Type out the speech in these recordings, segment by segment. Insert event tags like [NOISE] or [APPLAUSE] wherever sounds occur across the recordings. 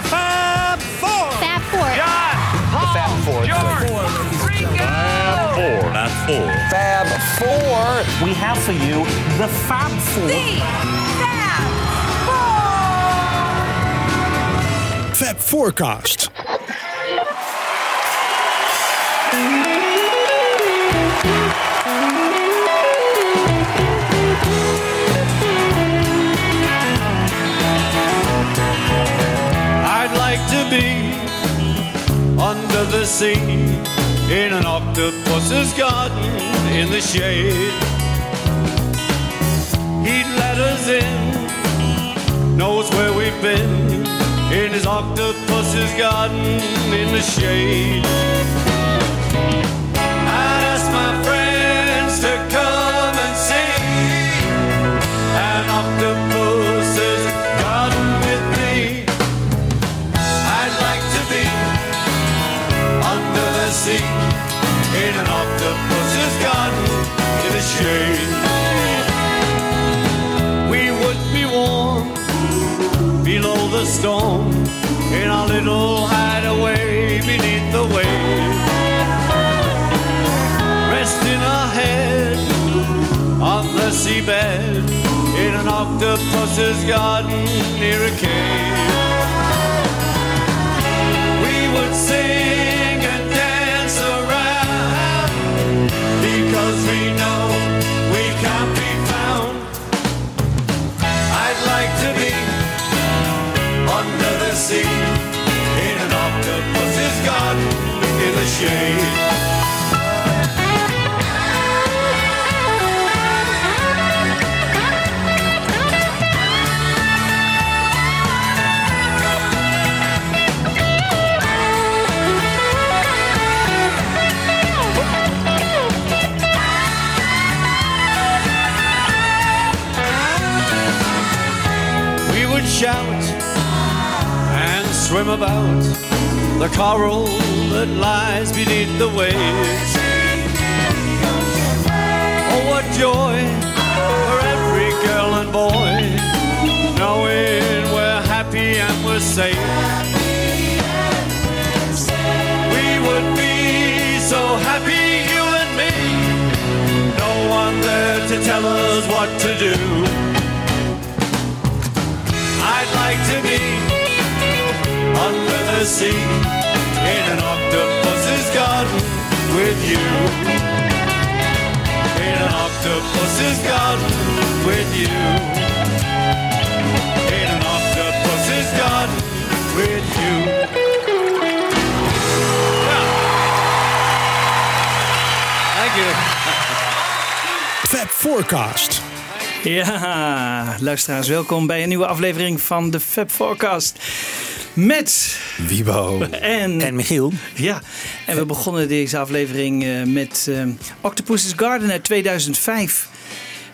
The Fab Four. Fab Four. John, Paul, Fab Four. George, Ringo. Four. Fab Four. Fab Four. We have for you the Fab Four. Fab Forecast. The sea in an octopus's garden in the shade. He'd let us in, knows where we've been in his octopus's garden in the shade. Shade. We would be warm below the storm in our little hideaway beneath the waves. Resting our head on the seabed in an octopus's garden near a cave. Shade. We would shout and swim about the coral that lies beneath the waves. Oh, what joy for every girl and boy, knowing we're happy and we're safe. We would be so happy, you and me. No one there to tell us what to do. I'd like to be under the sea in an octopus's garden with you. In an octopus's garden with you. In an octopus's garden with you. Thank you. Fab Forecast. Ja, luisteraars, welkom bij een nieuwe aflevering van de Fab Forecast. Met Wiebo. en, En Michiel. ja, en we begonnen deze aflevering eh, met eh, Octopus's Garden uit 2005.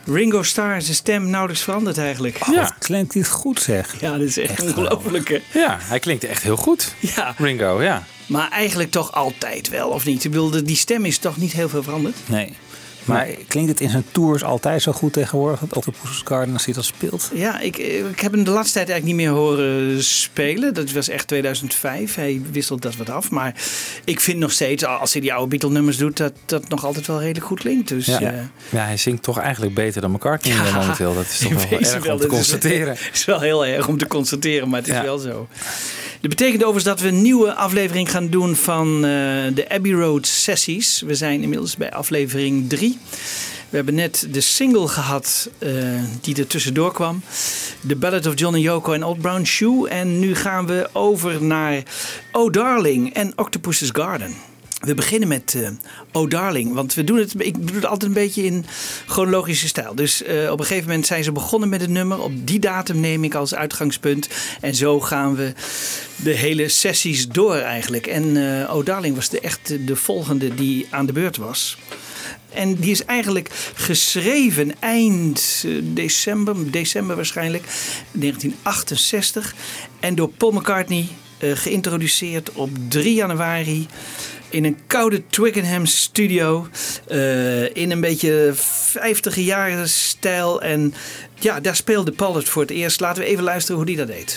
Ringo Starr, zijn stem nauwelijks veranderd eigenlijk. Ja. Wat klinkt dit goed zeg. Ja, dat is echt, ongelooflijk. hè? Ja, hij klinkt echt heel goed. Ja, Ringo, ja. maar eigenlijk toch altijd wel, of niet? Ik bedoel, die stem is toch niet heel veel veranderd? Nee. Maar klinkt het in zijn tours altijd zo goed tegenwoordig? Dat Octopus Garden als hij dat speelt? Ja, ik, ik heb hem de laatste tijd eigenlijk niet meer horen spelen. Dat was echt 2005. Hij wisselt dat wat af. Maar ik vind nog steeds, als hij die oude Beatle-nummers doet, dat dat nog altijd wel redelijk goed klinkt. Dus, Ja. eh, Ja, hij zingt toch eigenlijk beter dan McCartney Ja, momenteel. Dat is toch [LAUGHS] wel erg wel. om te constateren. [LAUGHS] Het is wel heel erg om te constateren, maar het is Ja. wel zo. Dat betekent overigens dat we een nieuwe aflevering gaan doen van eh, de Abbey Road sessies. We zijn inmiddels bij aflevering 3. We hebben net de single gehad eh, die er tussendoor kwam. The Ballad of John and Yoko en Old Brown Shoe. En nu gaan we over naar Oh Darling en Octopus's Garden. We beginnen met eh Oh Darling, want we doen het, ik doe het altijd een beetje in chronologische stijl. Dus eh, op een gegeven moment zijn ze begonnen met het nummer. Op die datum neem ik als uitgangspunt. En zo gaan we de hele sessies door eigenlijk. En eh Oh Darling was de, echt de volgende die aan de beurt was. En die is eigenlijk geschreven eind eh, december, december waarschijnlijk, 1968. En door Paul McCartney eh, geïntroduceerd op 3 januari in een koude Twickenham studio. eh, in een beetje 50 jaren stijl. En ja, daar speelde Paul het voor het eerst. Laten we even luisteren hoe die dat deed.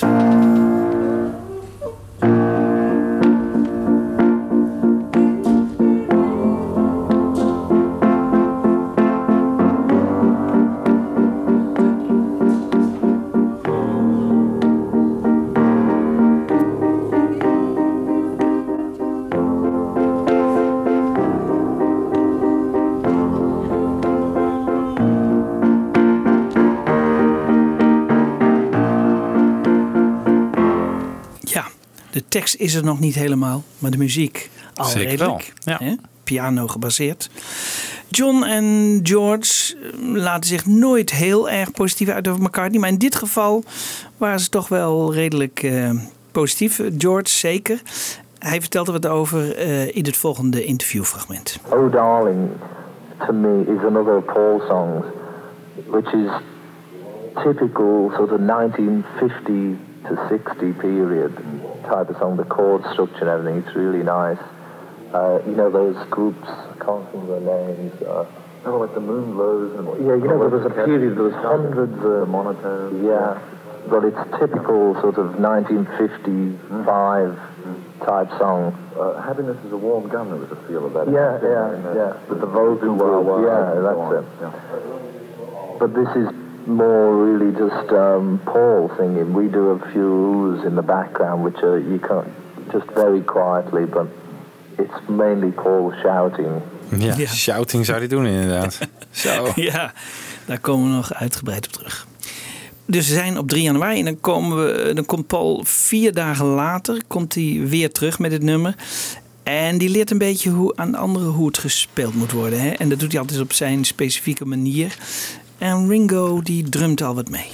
Is er nog niet helemaal, maar de muziek al Zeker redelijk. wel, ja. Hè? Piano gebaseerd. John en George eh, laten zich nooit heel erg positief uit over McCartney. Maar in dit geval waren ze toch wel redelijk eh, positief. George zeker. Hij vertelt er wat over eh, in het volgende interviewfragment. Oh Darling, to me, is another Paul song, which is typical sort of 1950 to 60 period type of song. The chord structure and everything, it's really nice. Uh, you know those groups, I can't remember their names. Uh, Oh, like the moon glows and yeah, you know there was a period, there was hundreds of monotone. Yeah, but it's typical sort of 1955 type song. Uh, happiness is a warm gun. There was a feel of that. Yeah, yeah, yeah. With the wah, yeah, that's it. But this is more really just um, Paul singing. We do a few oohs in the background, which are you can't just very quietly, but it's mainly Paul shouting. Ja, Ja. shouting zou hij doen inderdaad. [LAUGHS] Zo. Ja, daar komen we nog uitgebreid op terug. Dus we zijn op 3 januari en dan, komen we, dan komt Paul vier dagen later komt hij weer terug met het nummer. En die leert een beetje hoe, aan anderen hoe het gespeeld moet worden. Hè? En dat doet hij altijd op zijn specifieke manier. En Ringo die drumt al wat mee.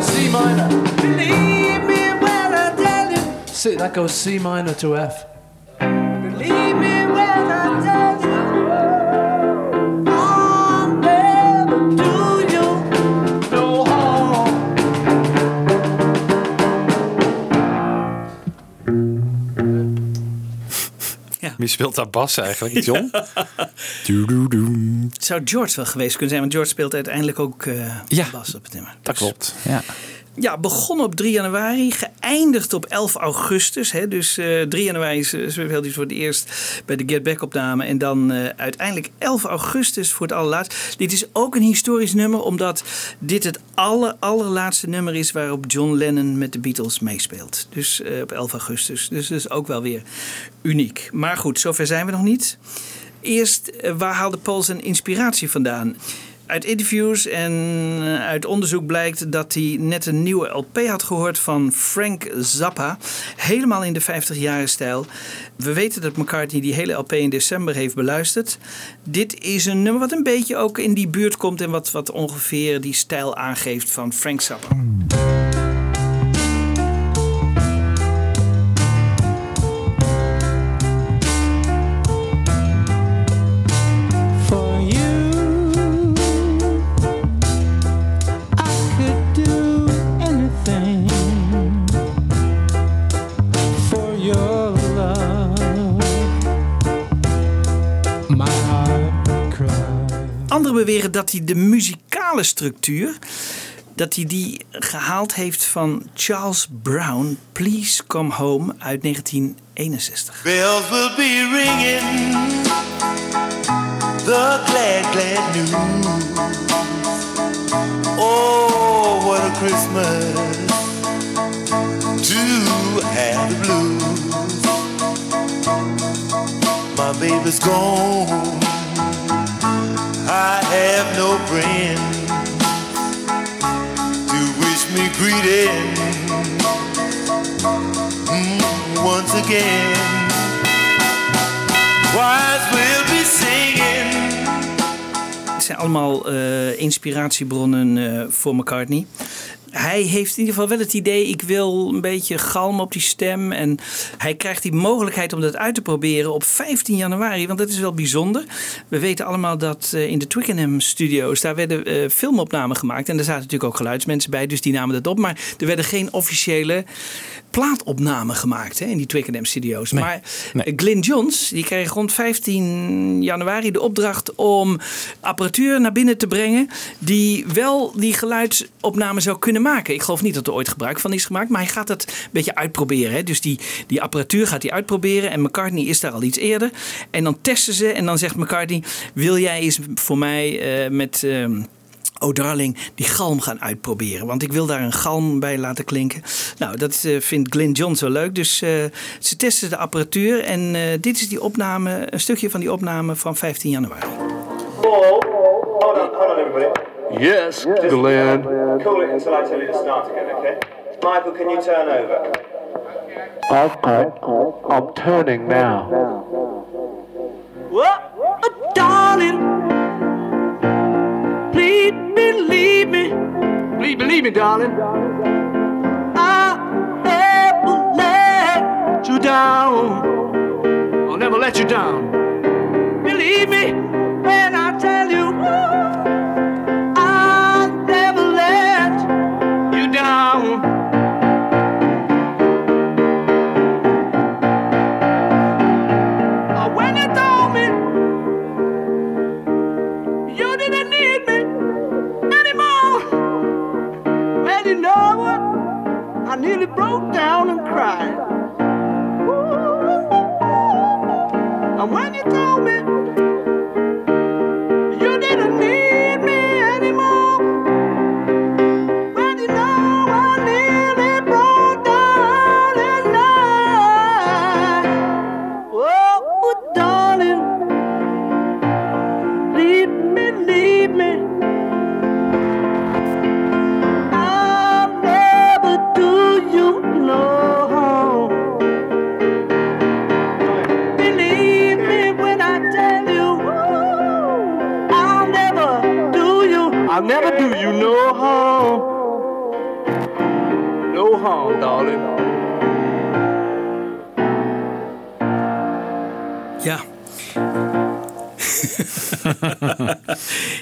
C minor. Believe me when I tell you. See, that goes C minor to F. Wie speelt daar bas eigenlijk, [LAUGHS] John? Zou George wel geweest kunnen zijn, want George speelt uiteindelijk ook eh Ja. bas op het nummer. Dat klopt. Ja. Ja, begon op 3 januari, geëindigd op 11 augustus. Hè, dus eh 3 januari is- hij voor het eerst bij de Get Back opname. En dan eh, uiteindelijk 11 augustus voor het allerlaatst. Dit is ook een historisch nummer, omdat dit het aller, allerlaatste nummer is waarop John Lennon met de Beatles meespeelt. Dus eh, op 11 augustus. Dus dat is ook wel weer uniek. Maar goed, zover zijn we nog niet. Eerst, eh, waar haalde Paul zijn inspiratie vandaan? Uit interviews en eh, uit onderzoek blijkt dat hij net een nieuwe LP had gehoord van Frank Zappa. Helemaal in de 50-jaren stijl. We weten dat McCartney die hele LP in december heeft beluisterd. Dit is een nummer wat een beetje ook in die buurt komt en wat, wat ongeveer die stijl aangeeft van Frank Zappa. Beweren dat hij de muzikale structuur dat hij die gehaald heeft van Charles Brown, Please Come Home uit 1961. Bells will be ringing the glad, glad news. Oh, Christmas the. I have no friend to wish me greeting mm, once again. Choirs will be singing. Het zijn allemaal eh, inspiratiebronnen eh, voor McCartney. Hij heeft in ieder geval wel het idee, ik wil een beetje galm op die stem. En hij krijgt die mogelijkheid om dat uit te proberen op 15 januari. Want dat is wel bijzonder. We weten allemaal dat eh, in de Twickenham studios, daar werden eh, filmopnamen gemaakt. En daar zaten natuurlijk ook geluidsmensen bij, dus die namen dat op. Maar er werden geen officiële plaatopnamen gemaakt hè, in die Twickenham studio's. maar nee. eh, Glyn Johns, die kreeg rond 15 januari de opdracht om apparatuur naar binnen te brengen. Die wel die geluidsopname zou kunnen maken. Ik geloof niet dat er ooit gebruik van is gemaakt. Maar hij gaat het een beetje uitproberen. Hè. Dus die, die apparatuur gaat hij uitproberen. En McCartney is daar al iets eerder. En dan testen ze. En dan zegt McCartney: Wil jij eens voor mij eh, met. ehm, Oh darling, die galm gaan uitproberen. Want ik wil daar een galm bij laten klinken. Nou, dat eh, vindt Glyn John zo leuk. Dus eh, ze testen de apparatuur. En eh, dit is die opname, een stukje van die opname van 15 januari. Hold on, everybody. Yes, Glenn. Call it until I tell you to start again, okay? Michael, can you turn over? Okay, I'm turning now. What? Oh, darling, please believe me. Please believe me, darling. I'll never let you down. I'll never let you down. Believe me when I you know what? I nearly broke down and cried.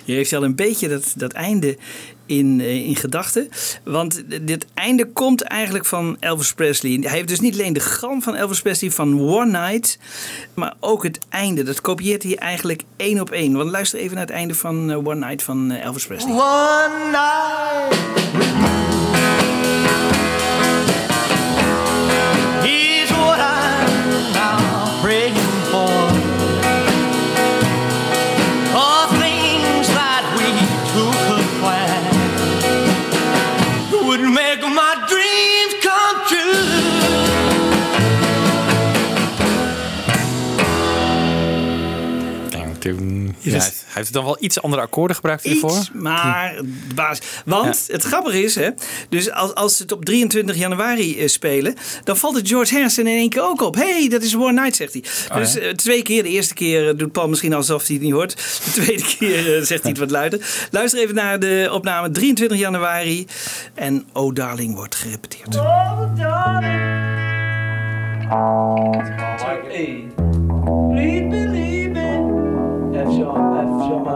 Je heeft al een beetje dat, dat einde in, eh, in gedachten. Want dit einde komt eigenlijk van Elvis Presley. Hij heeft dus niet alleen de gram van Elvis Presley van One Night, maar ook het einde. Dat kopieert hij eigenlijk één op één. Want luister even naar het einde van eh, One Night van eh, Elvis Presley. One night. Heeft dan wel iets andere akkoorden gebruikt hiervoor. Iets, maar de basis. Want het grappige is, hè, dus als, als ze het op 23 januari eh, spelen, dan valt het George Harrison in één keer ook op. hey, dat is One Night, zegt hij. Oh, dus eh, twee keer. De eerste keer eh, doet Paul misschien alsof hij het niet hoort. De tweede [LAUGHS] keer zegt hij het wat luider. Luister even naar de opname 23 januari. En Oh Darling wordt gerepeteerd. Oh, darling. Please believe F sharp, F sharp.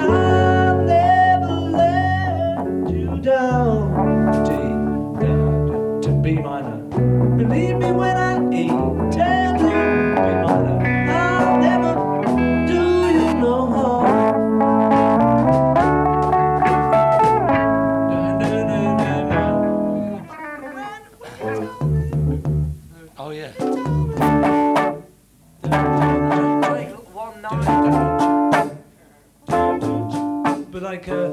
I'll never let you down. To. Believe me when I E, like uh,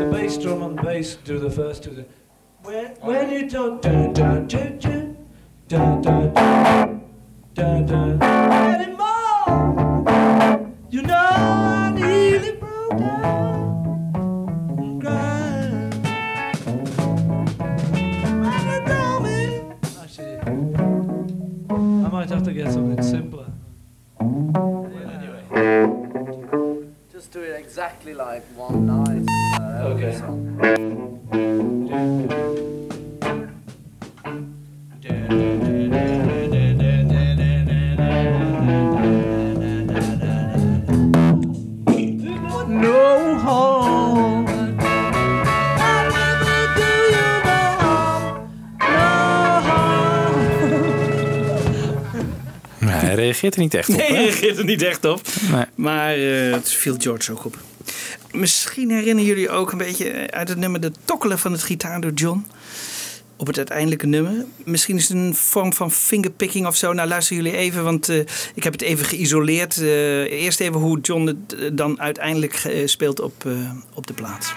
the bass drum the bass do the first two. When, when you don't dun dun dun dun dun dun dun dun Anymore. You know I nearly broke down and cried. I might have to get something simpler. Just do it exactly like one night. Uh, Okay. Reageert er niet echt op. Nee, hij reageert er niet echt op. Nee. Maar eh, het viel George ook op. Misschien herinneren jullie ook een beetje uit het nummer De Tokkelen van het gitaar door John. op het uiteindelijke nummer. Misschien is het een vorm van fingerpicking of zo. Nou, luisteren jullie even, want eh, ik heb het even geïsoleerd. Eh, eerst even hoe John het eh, dan uiteindelijk eh, speelt op, eh, op de plaat.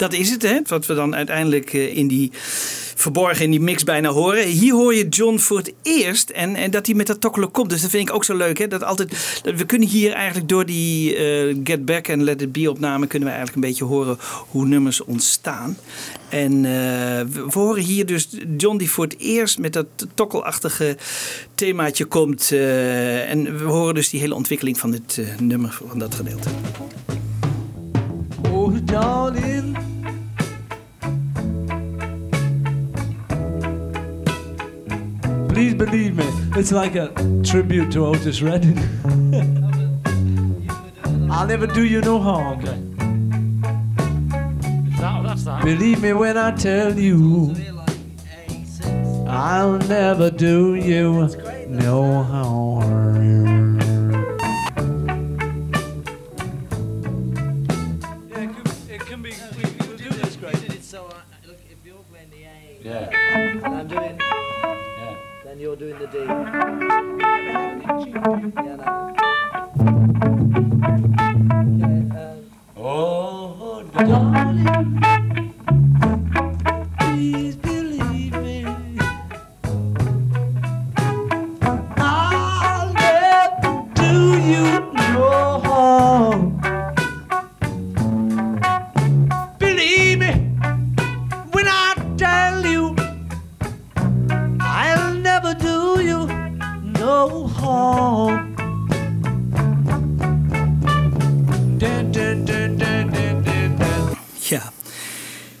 Dat is het, hè? Wat we dan uiteindelijk eh, in die verborgen in die mix bijna horen. Hier hoor je John voor het eerst en, en dat hij met dat tokkelen komt. Dus dat vind ik ook zo leuk. Hè? Dat altijd, dat we kunnen hier eigenlijk door die eh, Get Back en Let It Be opname... kunnen we eigenlijk een beetje horen hoe nummers ontstaan. En eh, we, horen hier dus John die voor het eerst met dat tokkelachtige themaatje komt. en we horen dus die hele ontwikkeling van dit nummer, van dat gedeelte. Oh. Please believe me, it's like a tribute to Otis Redding. [LAUGHS] I'll never do you no harm. Believe me when I tell you, I'll never do you no harm. You're doing the D. Yeah, no. Okay, um, Oh, darling,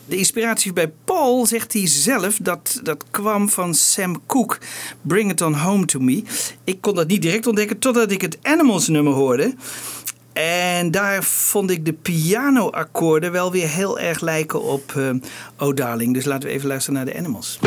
De inspiratie bij Paul, zegt hij zelf, dat, dat kwam van Sam Cooke. Bring it on home to me. Ik kon dat niet direct ontdekken totdat ik het Animals nummer hoorde. En daar vond ik de pianoakkoorden wel weer heel erg lijken op eh, Oh Darling. Dus laten we even luisteren naar de Animals.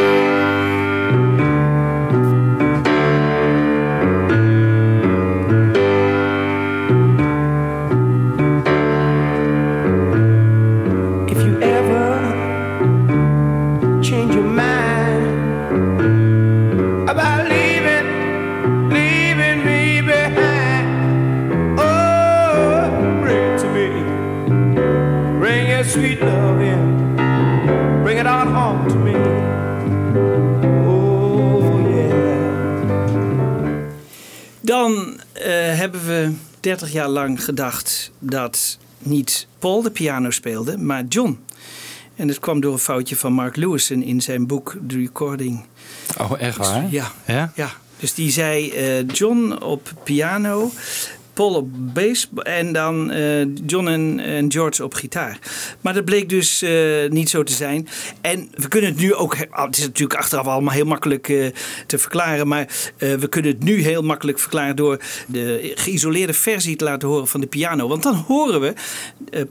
Jaar lang gedacht dat niet Paul de piano speelde, maar John. En dat kwam door een foutje van Mark Lewison in zijn boek The Recording. Oh, echt waar? Ja. Ja? Ja, dus die zei eh, John op piano, Paul op bass en dan eh, John en, en George op gitaar. Maar dat bleek dus eh, niet zo te zijn. En we kunnen het nu ook, ah, het is natuurlijk achteraf allemaal heel makkelijk eh, te verklaren, maar we kunnen het nu heel makkelijk verklaren door de geïsoleerde versie te laten horen van de piano. Want dan horen we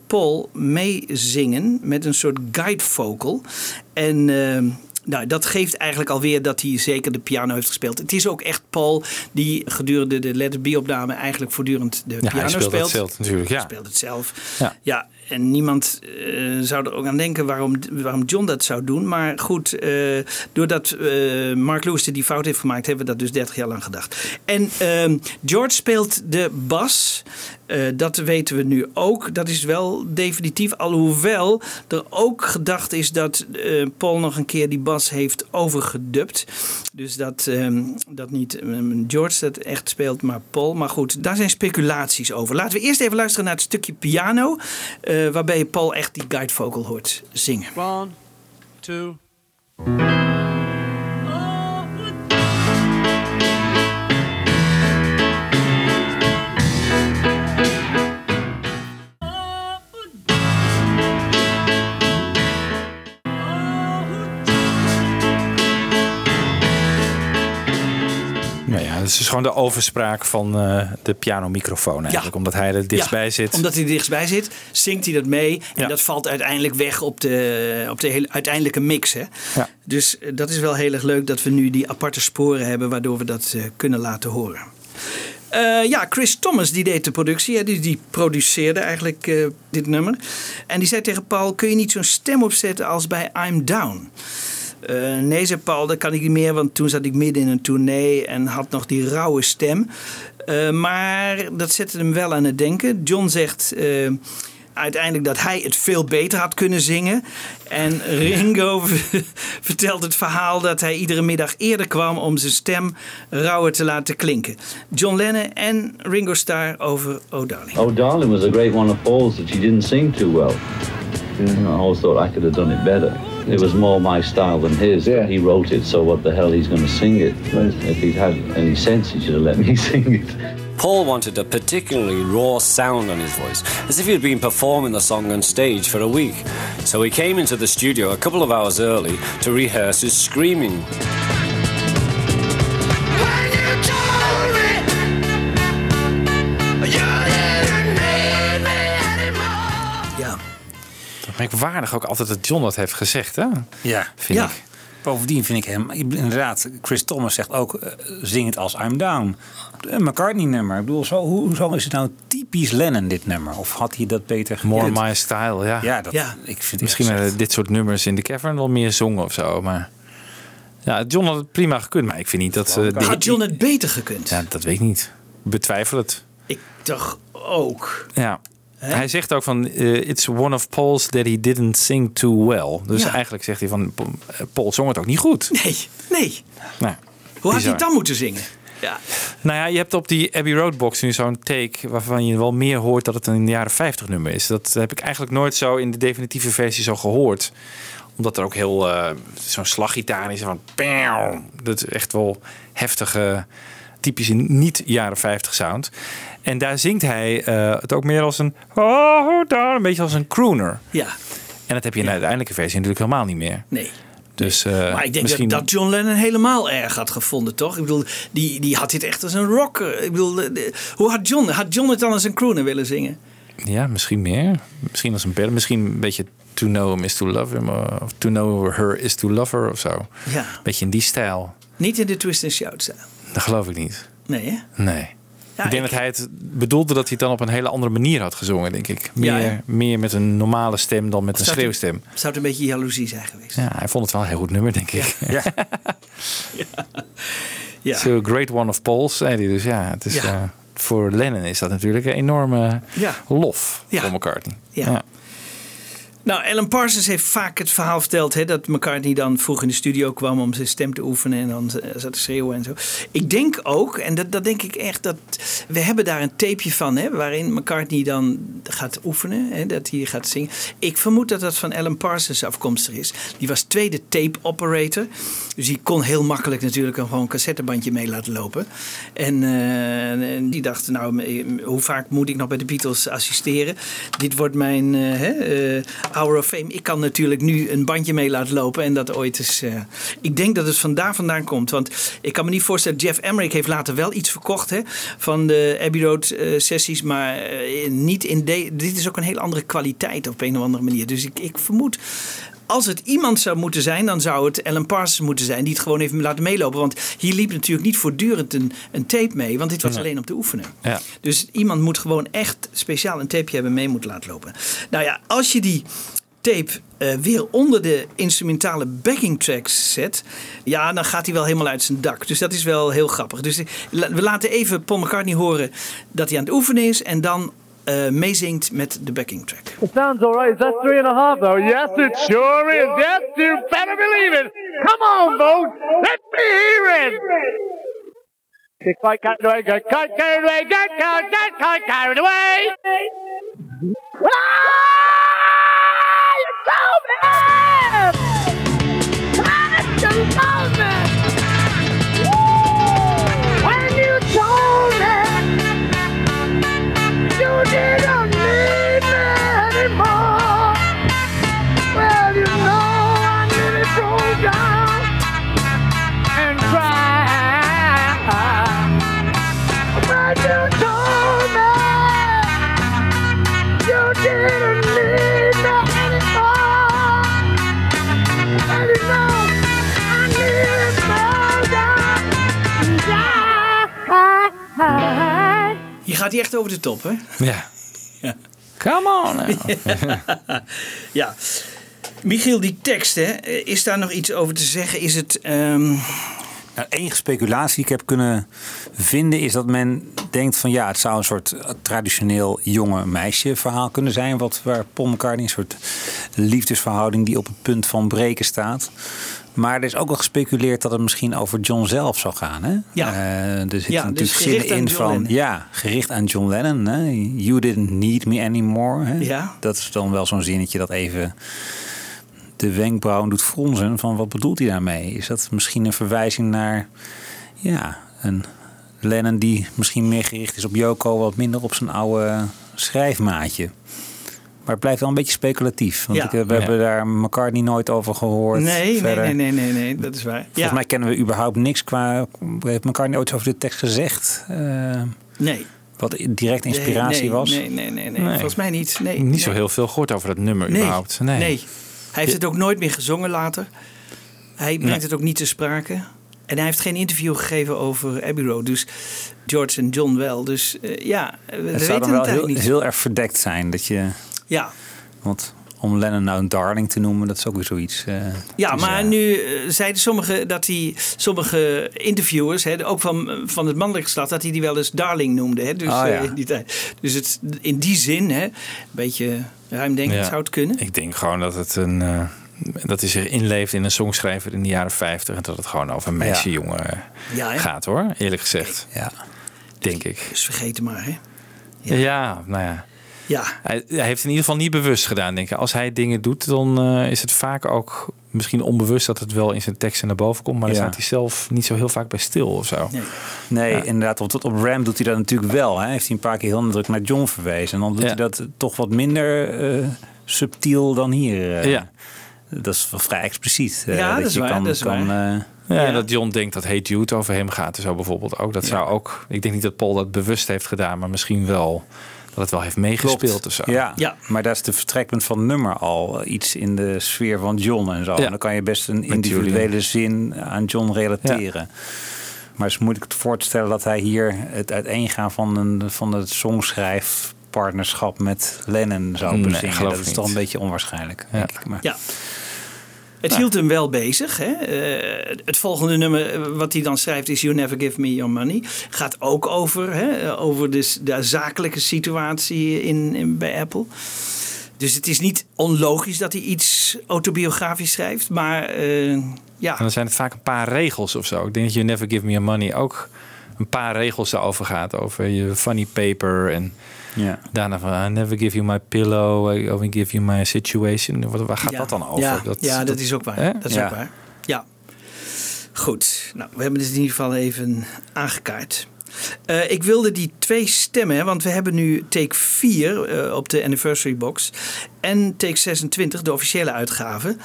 Paul meezingen met een soort guide vocal. En nou, dat geeft eigenlijk alweer dat hij zeker de piano heeft gespeeld. Het is ook echt Paul die gedurende de Let It Be opname eigenlijk voortdurend de Ja, piano hij speelt speelt. het zelf natuurlijk, ja. Hij speelt het zelf. Ja. Ja, en niemand eh, zou er ook aan denken waarom, waarom John dat zou doen. Maar goed, eh, doordat eh, Mark Lewis die fout heeft gemaakt, hebben we dat dus 30 jaar lang gedacht. En ehm, George speelt de bas. Eh, dat weten we nu ook. Dat is wel definitief. Alhoewel er ook gedacht is dat eh, Paul nog een keer die bas heeft overgedubt. Dus dat, ehm, dat niet ehm, George dat echt speelt, maar Paul. Maar goed, daar zijn speculaties over. Laten we eerst even luisteren naar het stukje piano. eh, waarbij Paul echt die guide vocal hoort zingen. One, two. Het is dus gewoon de overspraak van eh, de pianomicrofoon eigenlijk. Omdat hij er dichtstbij Ja, zit. Omdat hij er dichtstbij zit, zingt hij dat mee. En dat valt uiteindelijk weg op de, op de hele, uiteindelijke mix. Hè? Ja. Dus eh, dat is wel heel erg leuk dat we nu die aparte sporen hebben, waardoor we dat eh, kunnen laten horen. Ja, Chris Thomas die deed de productie. Hè, die, die produceerde eigenlijk dit nummer. En die zei tegen Paul: Kun je niet zo'n stem opzetten als bij I'm Down? Eh, nee, zei Paul, dat kan ik niet meer, want toen zat ik midden in een tournee en had nog die rauwe stem. Eh, maar dat zette hem wel aan het denken. John zegt eh, uiteindelijk dat hij het veel beter had kunnen zingen. En Ringo [LAUGHS] vertelt het verhaal dat hij iedere middag eerder kwam om zijn stem rauwer te laten klinken. John Lennon en Ringo Starr over Oh Darling. Oh, was a great one of Paul's that she didn't sing too well. I always thought I could have done it better. It was more my style than his. He wrote it, so what the hell he's going to sing it? If he'd had any sense, he should have let me [LAUGHS] sing it. Paul wanted a particularly raw sound on his voice, as if he had been performing the song on stage for a week. So he came into the studio a couple of hours early to rehearse his screaming. Merkwaardig ook altijd dat John dat heeft gezegd, hè? Ja, vind ja. ik. Bovendien vind ik hem, inderdaad, Chris Thomas zegt ook, eh, zing het als I'm Down. Een McCartney-nummer. Ik bedoel, zo, hoezo is het nou typisch Lennon, dit nummer? Of had hij dat beter gedaan? het- my style, ja. Ja, dat, Ja. ik vind Misschien eh, dit soort nummers in de cavern wel meer zongen of zo, maar... Ja, John had het prima gekund, maar ik vind niet dat... eh, Had John het beter gekund? Ja, dat weet ik niet. Betwijfel het. Ik toch ook. Ja. Hij zegt ook van, eh, it's one of Paul's that he didn't sing too well. Dus Ja. eigenlijk zegt hij van, eh, Paul zong het ook niet goed. Nee, nee. Nou, Hoe had hij dan moeten zingen? Ja. Nou ja, je hebt op die Abbey Road box nu zo'n take waarvan je wel meer hoort dat het een jaren 50 nummer is. Dat heb ik eigenlijk nooit zo in de definitieve versie zo gehoord. Omdat er ook heel eh, zo'n slaggitaar is van pam. Dat is echt wel heftige, typische niet jaren 50 sound. En daar zingt hij eh, het ook meer als een oh, daar, een beetje als een crooner. Ja. En dat heb je in de uiteindelijke versie natuurlijk helemaal niet meer. Nee. Dus, eh, Maar ik denk misschien... dat, dat John Lennon helemaal erg had gevonden, toch? Ik bedoel, die, die had dit echt als een rocker. Ik bedoel, de- hoe had John, had John het dan als een crooner willen zingen? Ja, misschien meer. Misschien als een bed. Misschien een beetje to know him is to love him. eh, Of to know her is to love her of zo. Ja. Beetje in die stijl. Niet in de twist and shout stijl. Dat geloof ik niet. Nee, hè? Nee. Ja, ik denk ik- dat hij het bedoelde dat hij het dan op een hele andere manier had gezongen, denk ik. Meer, Ja, ja. meer met een normale stem dan met een Zou het- schreeuwstem. Zou het een beetje jaloezie zijn geweest? Ja, hij vond het wel een heel goed nummer, denk ik. Ja. [LAUGHS] Ja. So great one of Paul's, zei hij. Dus ja, het is, eh, voor Lennon is dat natuurlijk een enorme lof voor McCartney. Ja. Nou, Alan Parsons heeft vaak het verhaal verteld hè, dat McCartney dan vroeg in de studio kwam om zijn stem te oefenen en dan eh, zat te schreeuwen en zo. Ik denk ook, en dat, dat denk ik echt, dat we hebben daar een tapeje van hè, waarin McCartney dan gaat oefenen, hè, dat hij gaat zingen. Ik vermoed dat dat van Alan Parsons afkomstig is. Die was tweede tape operator, dus die kon heel makkelijk natuurlijk een gewoon cassettebandje mee laten lopen. En, eh, en die dacht, nou, eh, hoe vaak moet ik nog bij de Beatles assisteren? Dit wordt mijn eh, Hour of Fame. Ik kan natuurlijk nu een bandje mee laten lopen en dat ooit eh, ik denk dat het vandaar vandaan komt. Want ik kan me niet voorstellen, Jeff Emmerich heeft later wel iets verkocht hè, van de Abbey Road sessies, maar niet in de, dit is ook een hele andere kwaliteit op een of andere manier. Dus ik, ik vermoed als het iemand zou moeten zijn, dan zou het Alan Parsons moeten zijn. Die het gewoon heeft laten meelopen. Want hier liep natuurlijk niet voortdurend een, een tape mee. Want dit was alleen om te oefenen. Ja. Dus iemand moet gewoon echt speciaal een tapeje hebben mee moeten laten lopen. Nou ja, als je die tape eh, weer onder de instrumentale backing tracks zet, ja, dan gaat hij wel helemaal uit zijn dak. Dus dat is wel heel grappig. Dus eh, we laten even Paul McCartney horen dat hij aan het oefenen is en dan eh, meezingt met de backing track. It sounds all right. Is that three and a half, though? Yes, it sure is. Yes, you better believe it. Come on, folks. Let me hear it. Get quite carried away, get quite carried away, get quite, away. Ah, you told me! Ah, you told me! When you told me over de top, hè? Ja. Ja. Come on. now. [LAUGHS] ja. Michiel, die tekst, hè, is daar nog iets over te zeggen? Is het. ehm, Nou, enige speculatie die ik heb kunnen vinden is dat men denkt van ja, het zou een soort traditioneel jonge meisje verhaal kunnen zijn. Wat, waar Paul McCartney een soort liefdesverhouding die op het punt van breken staat. Maar er is ook al gespeculeerd dat het misschien over John zelf zou gaan. Hè? Ja. Eh, er zitten Ja, natuurlijk dus zinnen gericht aan in van Lennon. ja, gericht aan John Lennon. Hè? You didn't need me anymore. Hè? Ja. Dat is dan wel zo'n zinnetje dat even de wenkbrauwen doet fronzen. Van wat bedoelt hij daarmee? Is dat misschien een verwijzing naar ja, een Lennon die misschien meer gericht is op Yoko, wat minder op zijn oude schrijfmaatje? Maar het blijft wel een beetje speculatief. Want Ja. ik, we Ja. hebben daar McCartnney nooit over gehoord. nee, nee, Verder. nee, nee, nee, nee, dat is waar. Volgens ja. mij kennen we überhaupt niks qua. Heeft McCartney ooit over de tekst gezegd? Eh, Nee. Wat direct inspiratie nee, was? Nee, nee, nee, nee, Nee. volgens mij niet. Nee, Niet nee. zo heel veel gehoord over dat nummer Nee, überhaupt. nee. Nee. Hij heeft het ook nooit meer gezongen later. Hij brengt Nee. het ook niet te sprake. En hij heeft geen interview gegeven over Abbey Road. Dus George en John wel. Dus eh, ja, we het weten zou dan het wel heel, niet. heel erg verdekt zijn. Dat je, Ja, want om Lennon nou een darling te noemen, dat is ook weer zoiets. eh, ja dus, maar nu eh, zeiden sommigen dat hij, sommige interviewers, hè, ook van, van het mannelijke geslacht, dat hij die wel eens darling noemde. Hè, dus, Oh, ja. eh, in die tijd. dus het, in die zin, hè, een beetje ruimdenkend Ja. zou het kunnen. Ik denk gewoon dat het een. dat hij zich inleeft in een songschrijver in de jaren 50 en dat het gewoon over een meisje jongen Ja, hè? gaat hoor, eerlijk gezegd. Ja. Denk ik. Dus vergeten maar, hè. Ja, nou ja. Ja. Hij, hij heeft in ieder geval niet bewust gedaan, denk ik. Als hij dingen doet, dan eh, is het vaak ook misschien onbewust dat het wel in zijn teksten naar boven komt. Maar daar Ja. staat hij zelf niet zo heel vaak bij stil of zo. Nee. Nee, inderdaad. Want tot op Ram doet hij dat natuurlijk wel. Hè. Heeft hij een paar keer heel nadruk naar John verwezen. En dan doet Ja. hij dat toch wat minder eh, subtiel dan hier. eh. Ja. Dat is wel vrij expliciet. eh, Ja, dat is je waar, Kan, dat is kan, waar. eh, Ja, en dat John denkt dat Hey Jude over hem gaat en zo bijvoorbeeld ook. Dat zou ook... Ik denk niet dat Paul dat bewust heeft gedaan, maar misschien wel dat het wel heeft meegespeeld of zo. Ja, Ja. maar dat is de vertrekpunt van het nummer al. Iets in de sfeer van John en zo. Ja. En dan kan je best een Met individuele zin aan John relateren. Maar het is moeilijk voor te stellen dat hij hier het uiteengaan van, een, van het songschrijfpartnerschap met Lennon zou bezingen. dat ik is toch een beetje onwaarschijnlijk, Ja. denk ik. Maar, Ja. Het hield hem wel bezig. Hè? Eh, het volgende nummer eh, wat hij dan schrijft is You Never Give Me Your Money. Gaat ook over, hè, over de, s- de zakelijke situatie in, in, bij Apple. Dus het is niet onlogisch dat hij iets autobiografisch schrijft. Maar eh, ja, En dan zijn het vaak een paar regels of zo. Ik denk dat je Never Give Me Your Money ook een paar regels daarover gaat. Over je funny paper en ja. daarna van I never give you my pillow, I only give you my situation. Waar gaat ja, dat dan over? Ja, ja, dat, is ook waar. Hè? Dat is Ja. ook waar. Ja. Goed, nou, we hebben het in ieder geval even aangekaart. Eh, ik wilde die twee stemmen, want we hebben nu take 4 eh, op de anniversary box en take 26, de officiële uitgave.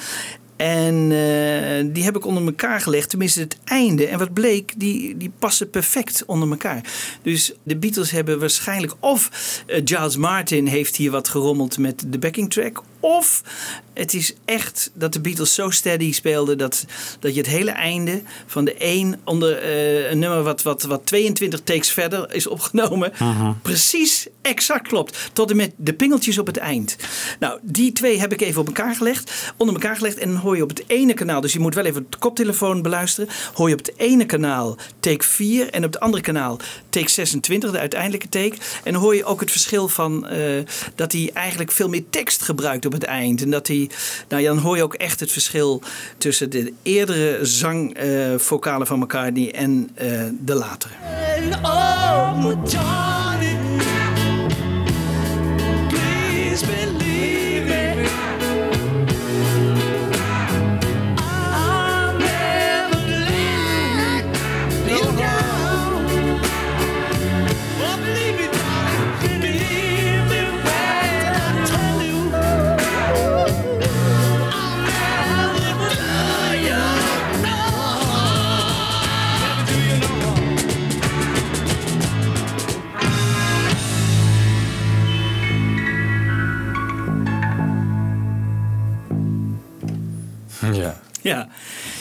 En eh, die heb ik onder elkaar gelegd, tenminste het einde. En wat bleek, die, die passen perfect onder elkaar. Dus de Beatles hebben waarschijnlijk of eh, Giles Martin heeft hier wat gerommeld met de backing track. Of het is echt dat de Beatles zo steady speelden dat, dat je het hele einde van de één onder eh, een nummer wat, wat, wat 22 takes verder is opgenomen. Precies exact klopt. Tot en met de pingeltjes op het eind. Nou, die twee heb ik even op elkaar gelegd. Onder elkaar gelegd. En dan hoor je op het ene kanaal, dus je moet wel even de koptelefoon beluisteren. Hoor je op het ene kanaal take 4 en op het andere kanaal take 26, de uiteindelijke take. En dan hoor je ook het verschil van eh, dat hij eigenlijk veel meer tekst gebruikt op het eind. En dat hij, nou dan hoor je ook echt het verschil tussen de eerdere zangvocalen van McCartney en eh, de latere. Oh,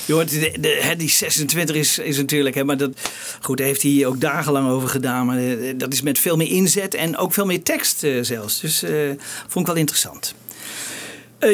De, die 26 is, is natuurlijk, hè, maar dat, goed, daar heeft hij ook dagenlang over gedaan. Maar eh, dat is met veel meer inzet en ook veel meer tekst eh, zelfs. Dus eh, vond ik wel interessant.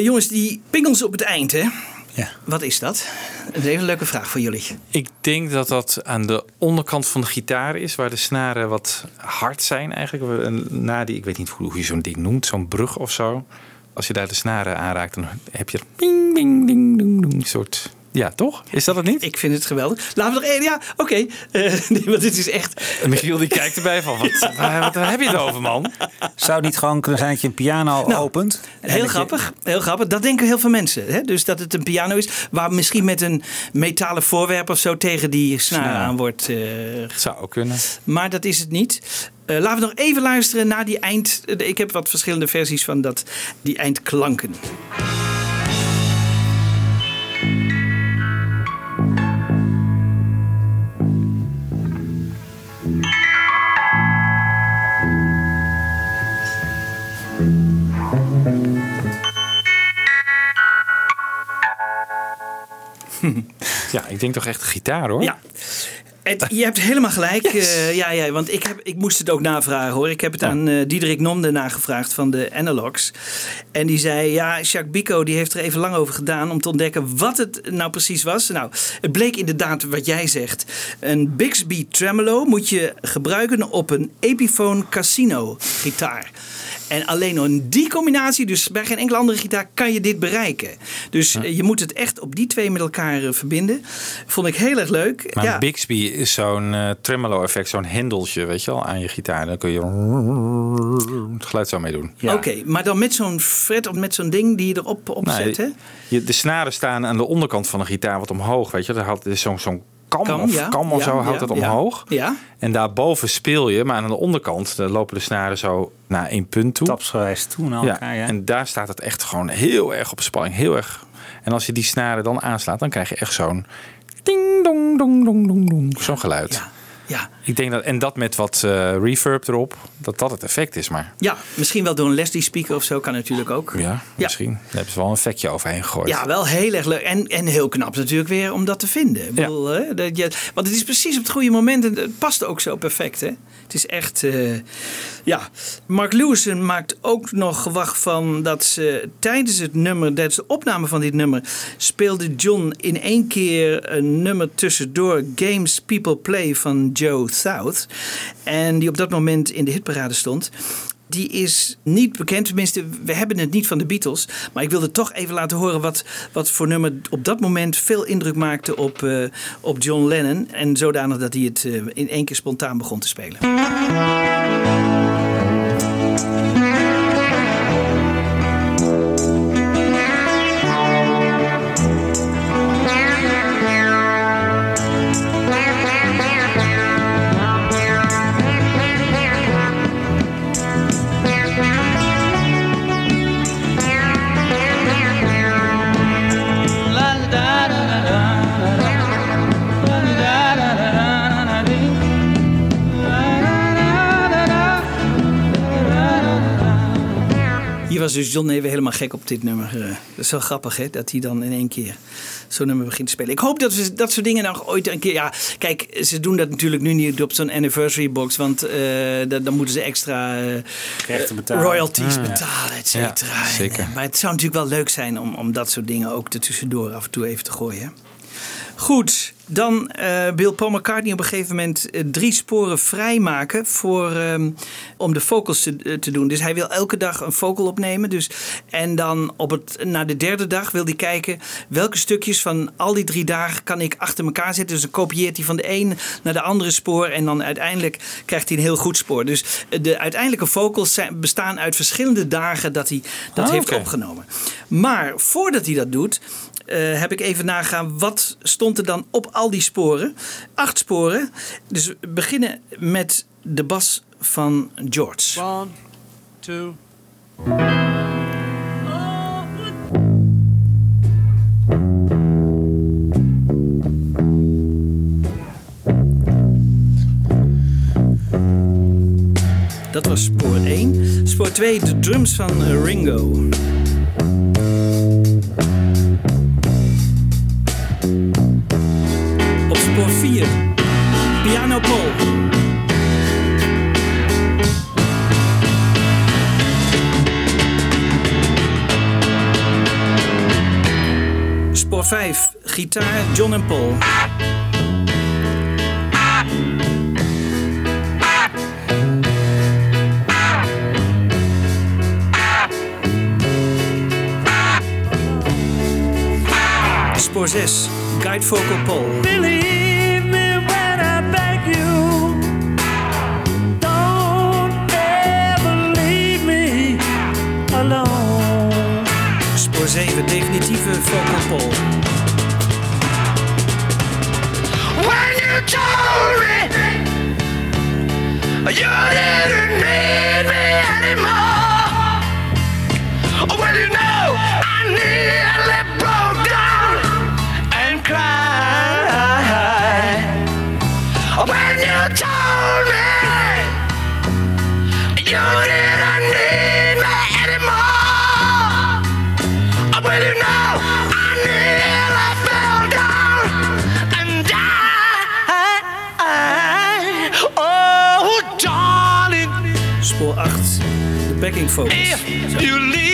Jongens, die pingels op het eind, hè? Ja. Wat is dat? Dat is even een leuke vraag voor jullie. Ik denk dat dat aan de onderkant van de gitaar is, waar de snaren wat hard zijn eigenlijk. En Na die, ik weet niet hoe je zo'n ding noemt, zo'n brug of zo. Als je daar de snaren aanraakt, dan heb je er ping, ding, ding, ding, ding, soort... Ja, toch? Is dat het niet? Ik vind het geweldig. Laten we nog één. Ja, oké. Eh, [LAUGHS] nee, want dit is echt. En Michiel die kijkt erbij van, wat, waar, wat heb je het over, man? Zou het niet gewoon kunnen zijn dat je een piano Nou, opent? En Heel je- grappig, heel grappig. Dat denken heel veel mensen. Hè? Dus dat het een piano is waar misschien met een metalen voorwerp of zo tegen die snaar aan wordt. eh, Zou ook kunnen. maar dat is het niet. Eh, laten we nog even luisteren naar die eind. Ik heb wat verschillende versies van dat, die eindklanken. [LAUGHS] Ja, ik denk toch echt gitaar, hoor. Ja. Het, je hebt helemaal gelijk. eh, ja, ja, want ik, heb, ik moest het ook navragen hoor. Ik heb het aan eh Diederik Nomde nagevraagd van de Analogs. En die zei, ja, Jacques Bico die heeft er even lang over gedaan om te ontdekken wat het nou precies was. Nou, het bleek inderdaad wat jij zegt. Een Bixby Tremolo moet je gebruiken op een Epiphone Casino gitaar. En alleen in die combinatie, dus bij geen enkele andere gitaar, kan je dit bereiken. Dus eh, je moet het echt op die twee met elkaar eh, verbinden. Vond ik heel erg leuk. Maar ja. Bixby is zo'n eh, tremolo-effect, zo'n hendeltje, weet je wel, aan je gitaar. Dan kun je het geluid zo mee doen. Oké, maar dan met zo'n fret of met zo'n ding die je erop op Nee, zet, hè? je, de snaren staan aan de onderkant van de gitaar wat omhoog, weet je. Daar houdt is zo'n zo'n kam, Kam, of ja. kam of Ja, zo houdt ja, het omhoog. Ja. En daarboven speel je, maar aan de onderkant daar lopen de snaren zo naar één punt toe. Stapsgewijs toe naar elkaar, ja. En daar staat het echt gewoon heel erg op spanning, heel erg. En als je die snaren dan aanslaat, dan krijg je echt zo'n ding dong dong dong dong dong, zo'n geluid. Ja. Ik denk dat en dat met wat eh, reverb erop, dat dat het effect is, maar Ja, misschien wel door een Leslie speaker of zo kan natuurlijk ook. ja, misschien daar hebben ze wel een effectje overheen gegooid. Ja, wel heel erg leuk. En, en heel knap natuurlijk weer om dat te vinden. Ik bedoel, hè, dat je, want het is precies op het goede moment en het past ook zo perfect. Hè? Het is echt. eh, ja. Mark Lewison maakt ook nog gewacht van dat ze tijdens het nummer, tijdens de opname van dit nummer, speelde John in één keer een nummer tussendoor Games People Play van Joe South. En die op dat moment in de hitparade stond. Die is niet bekend, tenminste, we hebben het niet van de Beatles. Maar ik wilde toch even laten horen wat, wat voor nummer op dat moment veel indruk maakte op, eh, op John Lennon. En zodanig dat hij het eh, in één keer spontaan begon te spelen. Was dus John even helemaal gek op dit nummer. eh. Dat is wel grappig, hè? Dat hij dan in één keer zo'n nummer begint te spelen. Ik hoop dat we dat soort dingen nog ooit een keer... Ja, kijk, ze doen dat natuurlijk nu niet op zo'n anniversary box. Want eh, dan, dan moeten ze extra eh, betalen. royalties Ah, betalen, et cetera. Ja, zeker. En, maar het zou natuurlijk wel leuk zijn om, om dat soort dingen ook er tussendoor af en toe even te gooien. Goed, dan eh wil Paul McCartney op een gegeven moment eh, drie sporen vrijmaken voor, ehm, om de vocals te, eh, te doen. Dus hij wil elke dag een vocal opnemen. Dus, en dan op het, na de derde dag wil hij kijken welke stukjes van al die drie dagen kan ik achter elkaar zetten. Dus dan kopieert hij van de een naar de andere spoor. En dan uiteindelijk krijgt hij een heel goed spoor. Dus de uiteindelijke vocals zijn, bestaan uit verschillende dagen dat hij dat Ah, heeft opgenomen. Maar voordat hij dat doet, eh, heb ik even nagaan wat stond er dan op al die sporen. Acht sporen. Dus we beginnen met de bas van George. One, two. Dat was spoor 1. Spoor 2, de drums van Ringo. Gitaar John en Paul. Spoor 6. Guide vocal Paul. Believe me when I beg you. Don't ever leave me alone. Spoor 7. Definitieve vocal Paul. You didn't need me anymore. Well, you know I nearly broke down and cried. When you told me you De backing vocals.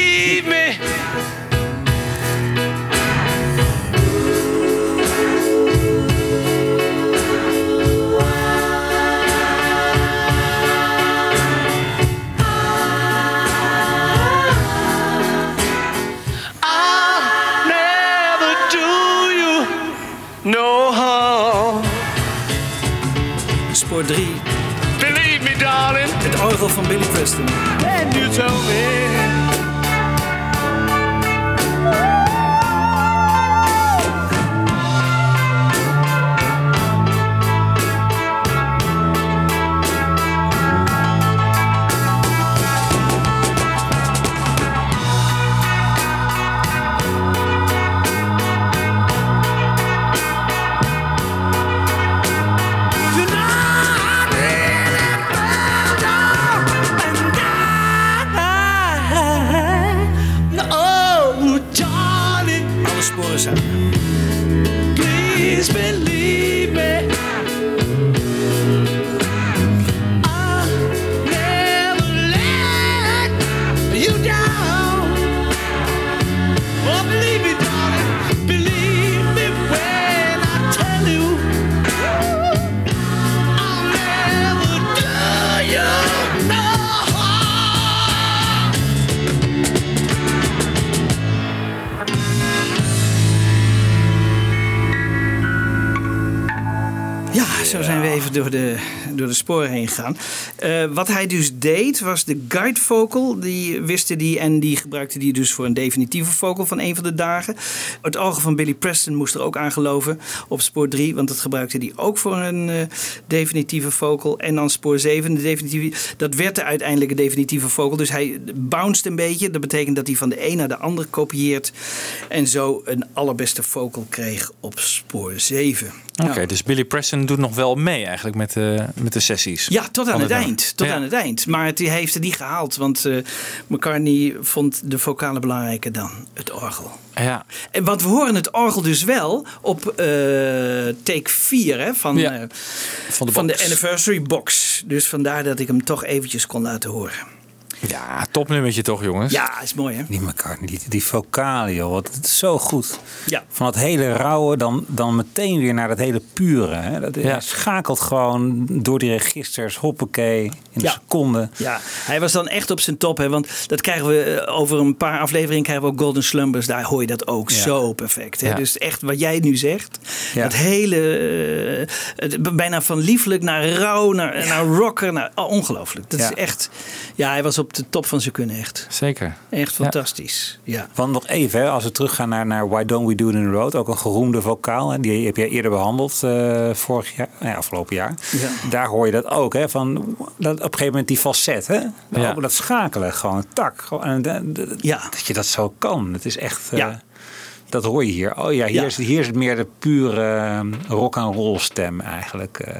Van Billy Preston. Door de sporen heen gegaan. Eh, wat hij dus deed, was de guide vocal. Die wiste die en die gebruikte die dus voor een definitieve vocal van een van de dagen. Het orgel van Billy Preston moest er ook aan geloven op spoor 3. Want dat gebruikte hij ook voor een eh, definitieve vocal. En dan spoor 7, de definitieve. Dat werd de uiteindelijke definitieve vocal. Dus hij bounced een beetje. Dat betekent dat hij van de een naar de ander kopieert. En zo een allerbeste vocal kreeg op spoor 7. Oké, dus Billy Preston doet nog wel mee eigenlijk met de, met de sessies. Ja, tot aan het de- eind. Tot Ja. aan het eind. Maar het, heeft het niet gehaald. Want eh, McCartney vond de vocalen belangrijker dan het orgel. Ja. En want we horen het orgel dus wel op eh, take 4 hè, van, Ja. eh, Van de van anniversary box. Dus vandaar dat ik hem toch eventjes kon laten horen. Ja, topnummertje toch, jongens? Ja, is mooi hè? Die McCartney, die, die vocalen, joh. Wat, het is zo goed. Ja. Van dat hele rauwe, dan, dan meteen weer naar dat hele pure. Hè? Dat, Hij schakelt gewoon door die registers, hoppakee, in een Ja. seconde. Ja, hij was dan echt op zijn top. Hè? Want dat krijgen we eh, over een paar afleveringen krijgen we ook Golden Slumbers. Daar hoor je dat ook Ja. zo perfect. Hè? Ja. Dus echt wat jij nu zegt. Ja. Het hele, eh, het, bijna van lieflijk naar rauw, naar, naar rocker. Naar, oh, ongelooflijk. Dat Ja. is echt, ja, hij was op de top van zijn kunnen echt. Zeker. Echt fantastisch. Ja. Want nog even, hè, als we teruggaan naar, naar Why Don't We Do It in the Road. Ook een geroemde vocaal. Hè, die heb jij eerder behandeld eh, vorig jaar, nou ja, afgelopen jaar. Ja. Daar hoor je dat ook. Hè, van, dat, op een gegeven moment die falset. Hè? Ja. Dat schakelen, gewoon tak. Gewoon, en, Ja. Dat je dat zo kan. Het is echt... eh, Ja. Dat hoor je hier. Oh ja, hier, Ja. Is, hier is het meer de pure eh, rock and roll stem eigenlijk. eh.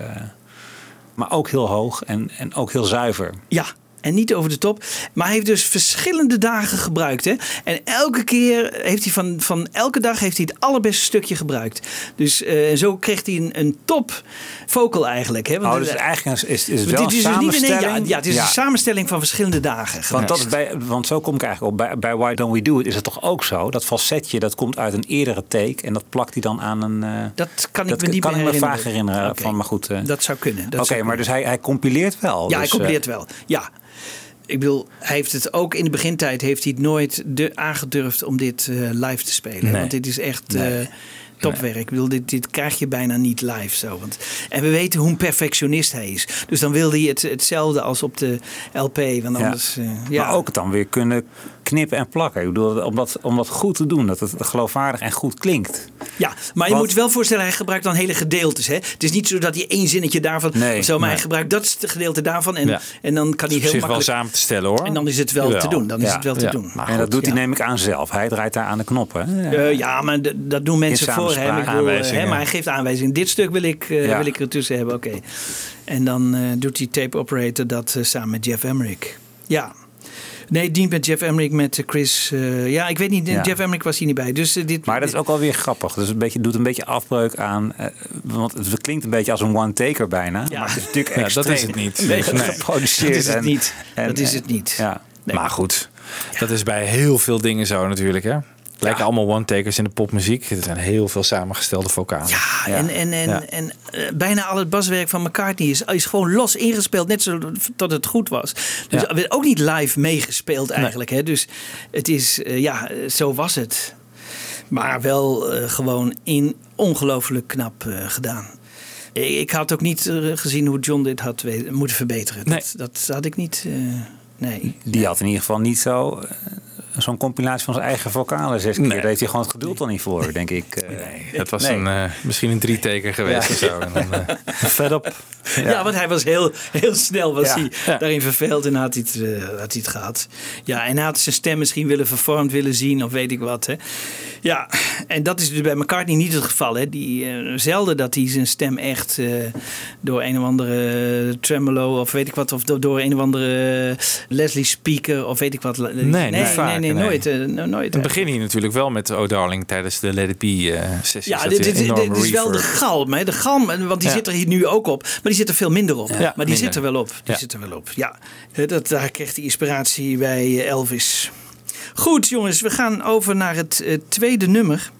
maar ook heel hoog en, en ook heel zuiver. Ja, En niet over de top. Maar hij heeft dus verschillende dagen gebruikt. Hè? En elke keer heeft hij van, van elke dag heeft hij het allerbeste stukje gebruikt. Dus eh, zo kreeg hij een, een top vocal eigenlijk. Hè? Oh, het- dus eigenlijk is, is, want wel dit een is dus niet in één- samenstelling. ja, ja, het is een samenstelling van verschillende dagen. Want, dat is bij, want zo kom ik eigenlijk op. Bij, bij Why Don't We Do It is het toch ook zo? Dat falsetje dat komt uit een eerdere take en dat plakt hij dan aan een. eh, Dat kan ik dat me niet kan meer herinneren. vaag herinneren. Van, maar goed. eh, Dat zou kunnen. Oké, maar dus hij, hij compileert wel. Ja, hij dus, compileert wel. Ja. Ik bedoel, hij heeft het ook in de begintijd heeft hij het nooit de, aangedurfd om dit eh, live te spelen. Nee. Want dit is echt Nee. eh, topwerk. Ik bedoel, dit, dit krijg je bijna niet live zo. Want, en we weten hoe een perfectionist hij is. Dus dan wilde hij het, hetzelfde als op de LP. Want Ja. anders, eh, ja. Maar ook het dan weer kunnen knippen en plakken. Ik bedoel, om dat, om dat goed te doen, dat het geloofwaardig en goed klinkt. Ja, maar je Wat- moet wel voorstellen, hij gebruikt dan hele gedeeltes. Hè? Het is niet zo dat hij één zinnetje daarvan Nee, zo, maar nee. hij gebruikt dat gedeelte daarvan. En, Ja. en dan kan hij heel zich wel makkelijk... samen te stellen hoor. En dan is het wel te doen. Dan is Ja, het wel te doen. Maar en dat doet hij neem ik aan zelf. Hij draait daar aan de knoppen. Eh, ja, maar dat doen mensen voor hem. Ik eh, hè, maar hij geeft aanwijzingen. Dit stuk wil ik, eh, wil ik ertussen hebben. Oké. En dan doet die tape operator dat samen met Jeff Emmerich. Ja. Nee, niet met Jeff Emmerich, met eh, Chris. eh, ja, ik weet niet. Ja. Jeff Emmerich was hier niet bij. Dus eh, dit. Maar dat is ook wel weer grappig. Dus een beetje, doet een beetje afbreuk aan. want het klinkt een beetje als een one-taker bijna. Ja. Maar het is natuurlijk [LAUGHS] Ja, extreem. dat is het niet. Nee, dat- geproduceerd. dat is het en- niet. en- Dat is het niet. Ja. Nee. Maar goed, dat is bij heel veel dingen zo natuurlijk hè. Lijken allemaal one-takers in de popmuziek. Er zijn heel veel samengestelde vocalen. Ja, en, en, en, en eh, bijna al het baswerk van McCartney is, is gewoon los ingespeeld. Net zo tot het goed was. Dus er werd ook niet live meegespeeld eigenlijk. Hè? Dus het is, eh, ja, zo was het. Maar wel eh, gewoon in ongelooflijk knap gedaan. Ik had ook niet gezien hoe John dit had moeten verbeteren. Dat, dat had ik niet. nee. Die had in ieder geval niet zo. Zo'n compilatie van zijn eigen vocalen zes keer. Daar heeft hij gewoon het geduld dan niet voor, denk ik. Eh, Dat was Nee. een, eh, misschien een drie-taker geweest Ja. of zo. En dan, eh, [LAUGHS] op. Ja. want hij was heel, heel snel was Ja. hij Ja. daarin verveeld en had hij, het, eh, had hij het gehad. Ja, en hij had zijn stem misschien willen vervormd willen zien of weet ik wat. Hè. Ja, en dat is dus bij McCartney niet het geval. Hè. Die, zelden dat hij zijn stem echt eh, door een of andere tremolo of weet ik wat, of door, een of andere Leslie Speaker of weet ik wat. Nee, nee, vaak, nee, nee. nooit. eh, no- nooit Dan begin je natuurlijk wel met Oh Darling tijdens de Let It Be eh sessie. Ja, dit, dit, dit- dit is wel de galm. Hè? De galm, want die Ja. zit er hier nu ook op. Maar die zit er veel minder op. Ja, maar die minder. zit er wel op. Die zit er wel op. Ja, dat, daar kreeg hij inspiratie bij eh, Elvis. Goed, jongens. We gaan over naar het eh, tweede nummer.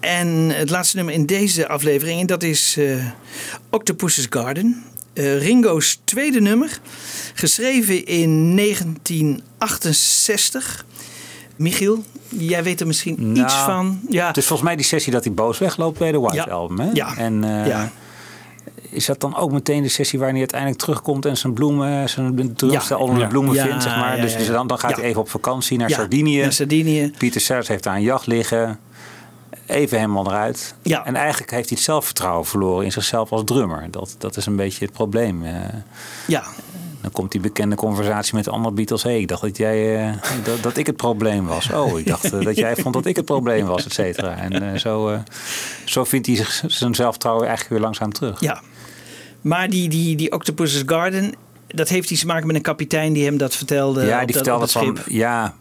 En het laatste nummer in deze aflevering. En dat is eh, Octopus's Garden. Eh, Ringo's tweede nummer. Geschreven in 1968. Michiel, jij weet er misschien Nou, iets van. Ja. Het is volgens mij die sessie dat hij boos wegloopt bij de White Ja. Album. Hè? Ja. En eh, Ja. is dat dan ook meteen de sessie waarin hij uiteindelijk terugkomt en zijn bloemen, zijn drumstel onder de bloemen Ja, vindt, zeg maar. ja, dus dus dan, dan gaat Ja. hij even op vakantie naar Ja, Sardinië. naar Sardinië. Pieter Sellers heeft daar een jacht liggen. Even helemaal eruit. Ja. En eigenlijk heeft hij het zelfvertrouwen verloren in zichzelf als drummer. Dat, dat is een beetje het probleem. eh. Ja. Dan komt die bekende conversatie met de andere Beatles. Hé, ik dacht dat, jij, eh, dat, dat ik het probleem was. Oh, ik dacht eh, dat jij vond dat ik het probleem was, et cetera. En eh, zo, zo vindt hij zich, zijn zelfvertrouwen eigenlijk weer langzaam terug. Ja. Maar die, die, die Octopus's Garden, dat heeft iets te maken met een kapitein die hem dat vertelde. ja, die dat- vertelde van, dat ja,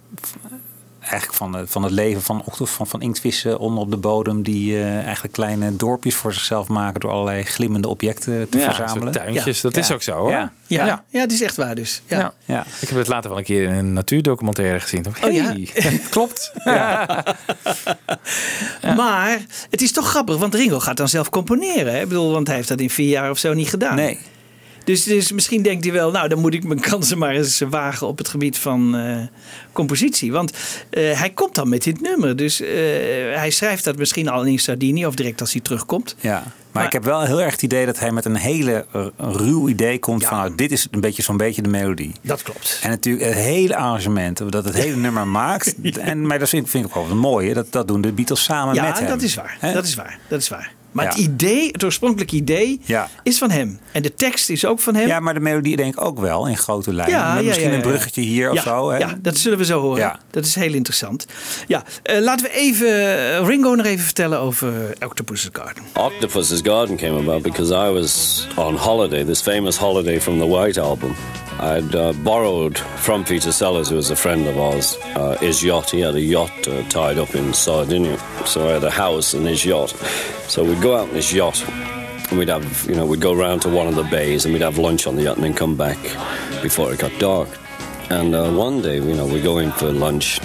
eigenlijk van, eh, van het leven van, van, van inktvissen onder op de bodem. Die eh, eigenlijk kleine dorpjes voor zichzelf maken door allerlei glimmende objecten te Ja, verzamelen. tuintjes. Dat is ook zo, hoor. Ja. Ja, Ja. ja. het is echt waar dus. Ja. Ja. Ja. Ik heb het later wel een keer in een natuurdocumentaire gezien. Dacht Oh, ja? [LAUGHS] klopt. Ja. [LAUGHS] Maar het is toch grappig, want Ringo gaat dan zelf componeren. Hè? Ik bedoel, want hij heeft dat in vier jaar of zo niet gedaan. Nee. Dus, dus misschien denkt hij wel, nou dan moet ik mijn kansen maar eens wagen op het gebied van eh, compositie. Want eh, hij komt dan met dit nummer. Dus eh, hij schrijft dat misschien al in Sardinië of direct als hij terugkomt. Ja, maar, ik heb wel heel erg het idee dat hij met een hele ruw idee komt van nou, dit is een beetje zo'n beetje de melodie. Dat klopt. En natuurlijk het hele arrangement, dat het hele nummer [LAUGHS] maakt. En, maar dat vind, vind ik ook wel mooi, dat, dat doen de Beatles samen Ja, met hem. dat is waar. Hè? Dat is waar. Dat is waar. Maar Ja. het idee, het oorspronkelijke idee, Ja. is van hem. En de tekst is ook van hem. Ja, maar de melodie denk ik ook wel in grote lijnen. Ja, Met ja, misschien ja, een bruggetje hier of ja, zo. Hè? Ja, dat zullen we zo horen. Ja. Dat is heel interessant. Ja, eh, laten we even eh, Ringo nog even vertellen over Octopus's Garden. Octopus's Garden came about because I was on holiday, this famous holiday from the White Album. I'd uh, borrowed from Peter Sellers, who was a friend of ours, uh, his yacht. He had a yacht uh, tied up in Sardinia, so I had a house and his yacht. So we'd go out in his yacht, and we'd have, you know, we'd go round to one of the bays, and we'd have lunch on the yacht, and then come back before it got dark. And uh, one day, you know, we go in for lunch,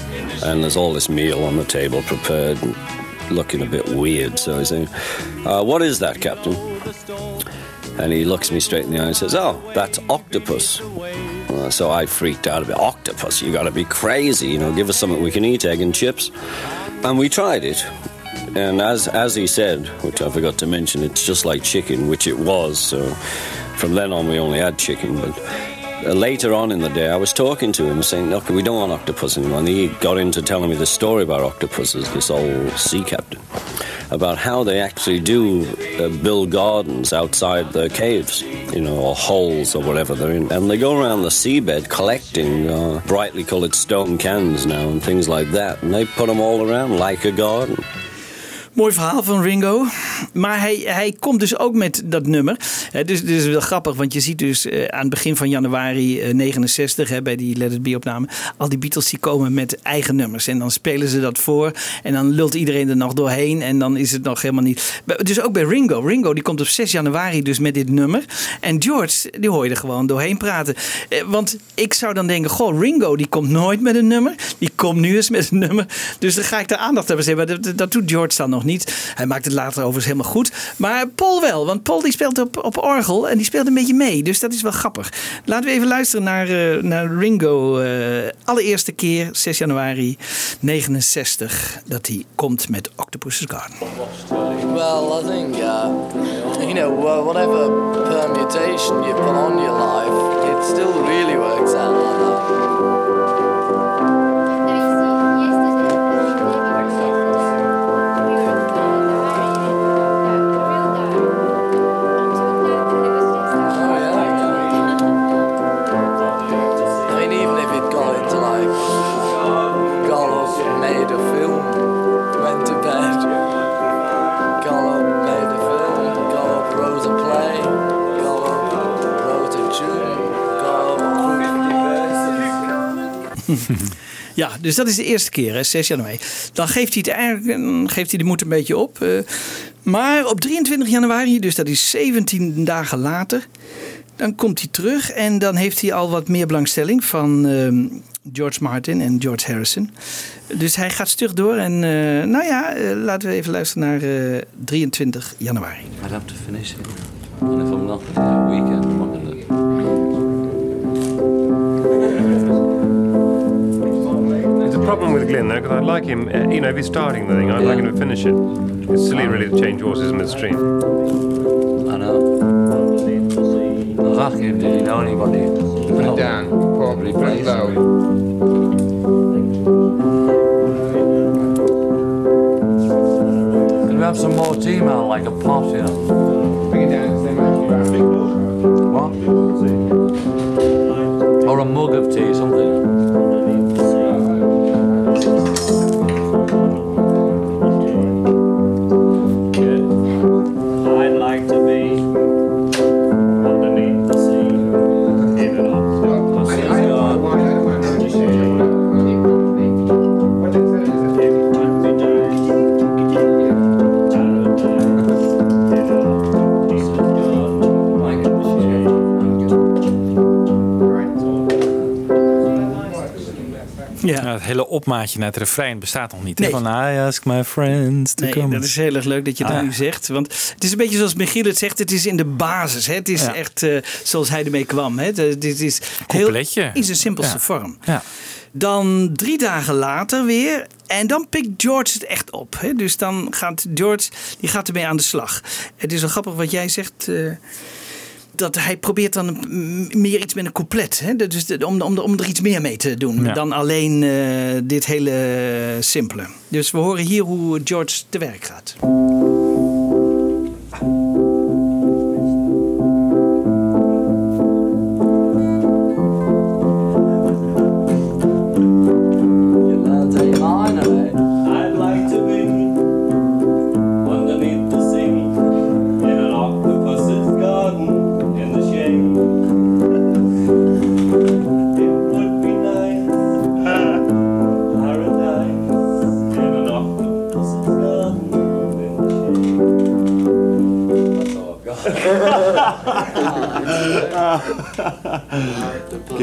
and there's all this meal on the table prepared, looking a bit weird. So I say, uh, "What is that, Captain?" And he looks me straight in the eye and says, "Oh, that's octopus." Uh, so I freaked out a bit. Octopus? You got to be crazy! You know, give us something we can eat, egg and chips. And we tried it. And as as he said, which I forgot to mention, it's just like chicken, which it was. So from then on, we only had chicken. But later on in the day, I was talking to him, saying, "Look, we don't want octopus anymore." And he got into telling me the story about octopuses, this old sea captain, about how they actually do uh, build gardens outside their caves, you know, or holes or whatever they're in, and they go around the seabed collecting uh, brightly coloured stone cans now and things like that, and they put them all around like a garden. Mooi verhaal van Ringo. Maar hij, hij komt dus ook met dat nummer. Dus is wel grappig, want je ziet dus eh, aan het begin van januari eh, 69, hè, bij die Let It Be opname, al die Beatles die komen met eigen nummers. En dan spelen ze dat voor en dan lult iedereen er nog doorheen en dan is het nog helemaal niet. Dus ook bij Ringo. Ringo die komt op 6 januari dus met dit nummer. En George, die hoor je er gewoon doorheen praten. Eh, Want ik zou dan denken, goh, Ringo die komt nooit met een nummer. Komt nu eens met een nummer. Dus dan ga ik daar aandacht aan besteden. Maar dat, doet George dan nog niet. Hij maakt het later overigens helemaal goed. Maar Paul wel, want Paul die speelt op, op orgel en die speelt een beetje mee. Dus dat is wel grappig. Laten we even luisteren naar, eh, naar Ringo. eh, allereerste keer, 6 januari 69, dat hij komt met Octopus's Garden. Well, I think, uh, you know, whatever permutation you put on your life, it still really works out like that. [LAUGHS] Ja, dus dat is de eerste keer, hè, 6 januari. Dan geeft hij, het eigenlijk, geeft hij de moed een beetje op. eh. maar op 23 januari, dus dat is 17 dagen later, dan komt hij terug en dan heeft hij al wat meer belangstelling van ehm, George Martin en George Harrison. Dus hij gaat stug door en eh, nou ja, eh, laten we even luisteren naar eh, 23 januari. I'd have to finish it. And if I'm not the weekend, I'm not a problem with Glyn though, because I'd like him, uh, you know, if he's starting the thing, I'd like him to finish it. It's silly really to change horses midstream. I know. Him, did he know anybody? Put it down. Really put it low. Can we have some more tea, man, like a pot, know? Bring it down. As What? Or a mug of tea, something. Hele opmaatje naar het refrein bestaat nog niet. Nee. Van I ask my friends to Nee, come. dat is heel erg leuk dat je dat Ah. nu zegt. Want het is een beetje zoals Michiel het zegt. Het is in de basis. Hè? Het is Ja. echt eh, zoals hij ermee kwam. Hè? Het- Dit is heel, in zijn simpelste Ja. vorm. Ja. Dan drie dagen later weer. En dan pikt George het echt op. Hè? Dus dan gaat George die gaat ermee aan de slag. Het is wel grappig wat jij zegt. eh, dat hij probeert dan meer iets met een couplet. Hè? Dus de- om, om, om er iets meer mee te doen. Ja. Dan alleen eh, dit hele simpele. Dus we horen hier hoe George te werk gaat.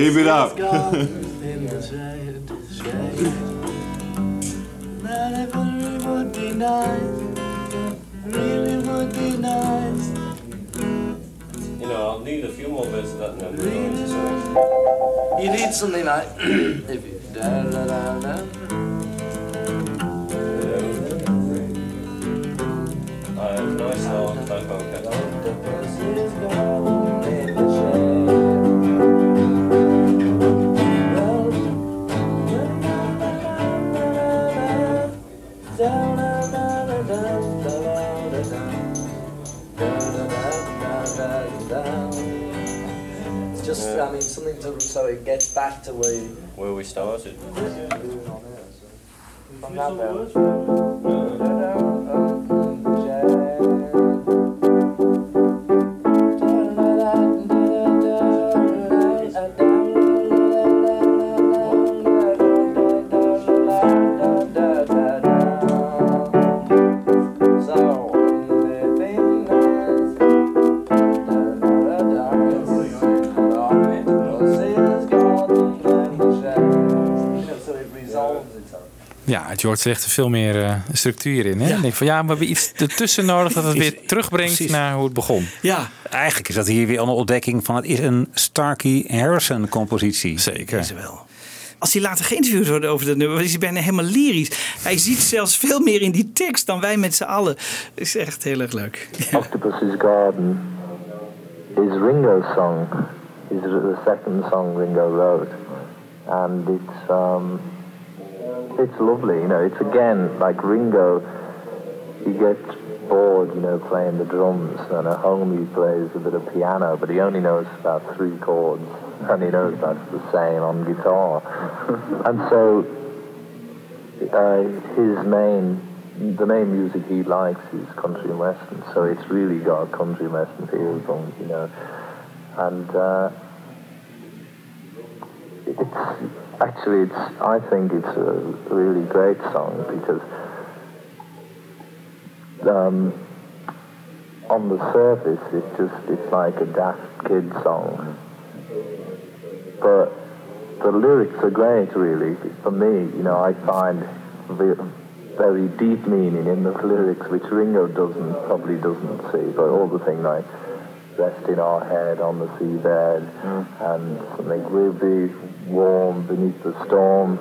Keep it up. [LAUGHS] we started. George legt er veel meer eh, structuur in. Hè? Ik denk van ja, we hebben iets ertussen nodig dat het [LAUGHS] weer terugbrengt Precies. naar hoe het begon. Ja. Eigenlijk is dat hier weer een ontdekking van het is een Starkey Harrison compositie. Zeker. Is er wel. Als hij later geïnterviewd wordt over dat nummer, is hij bijna helemaal lyrisch. Hij ziet zelfs veel meer in die tekst dan wij met z'n allen. is echt heel erg leuk. Octopus's Garden is Ringo's song. Is the second song Ringo wrote, and it's um, it's lovely. You know, it's again like Ringo. He gets bored, you know, playing the drums, and at home he plays a bit of piano, but he only knows about three chords, and he knows that's the same on guitar. [LAUGHS] and so uh, his main the main music he likes is country and western, so it's really got a country and western feels on, you know. And uh, it's actually, it's I think it's a really great song because um, on the surface it's just it's like a daft kid song, but the lyrics are great, really. For me, you know, I find very deep meaning in the [LAUGHS] lyrics, which Ringo doesn't probably doesn't see. But all the thing like resting our head on the seabed and something will be warm beneath the storm,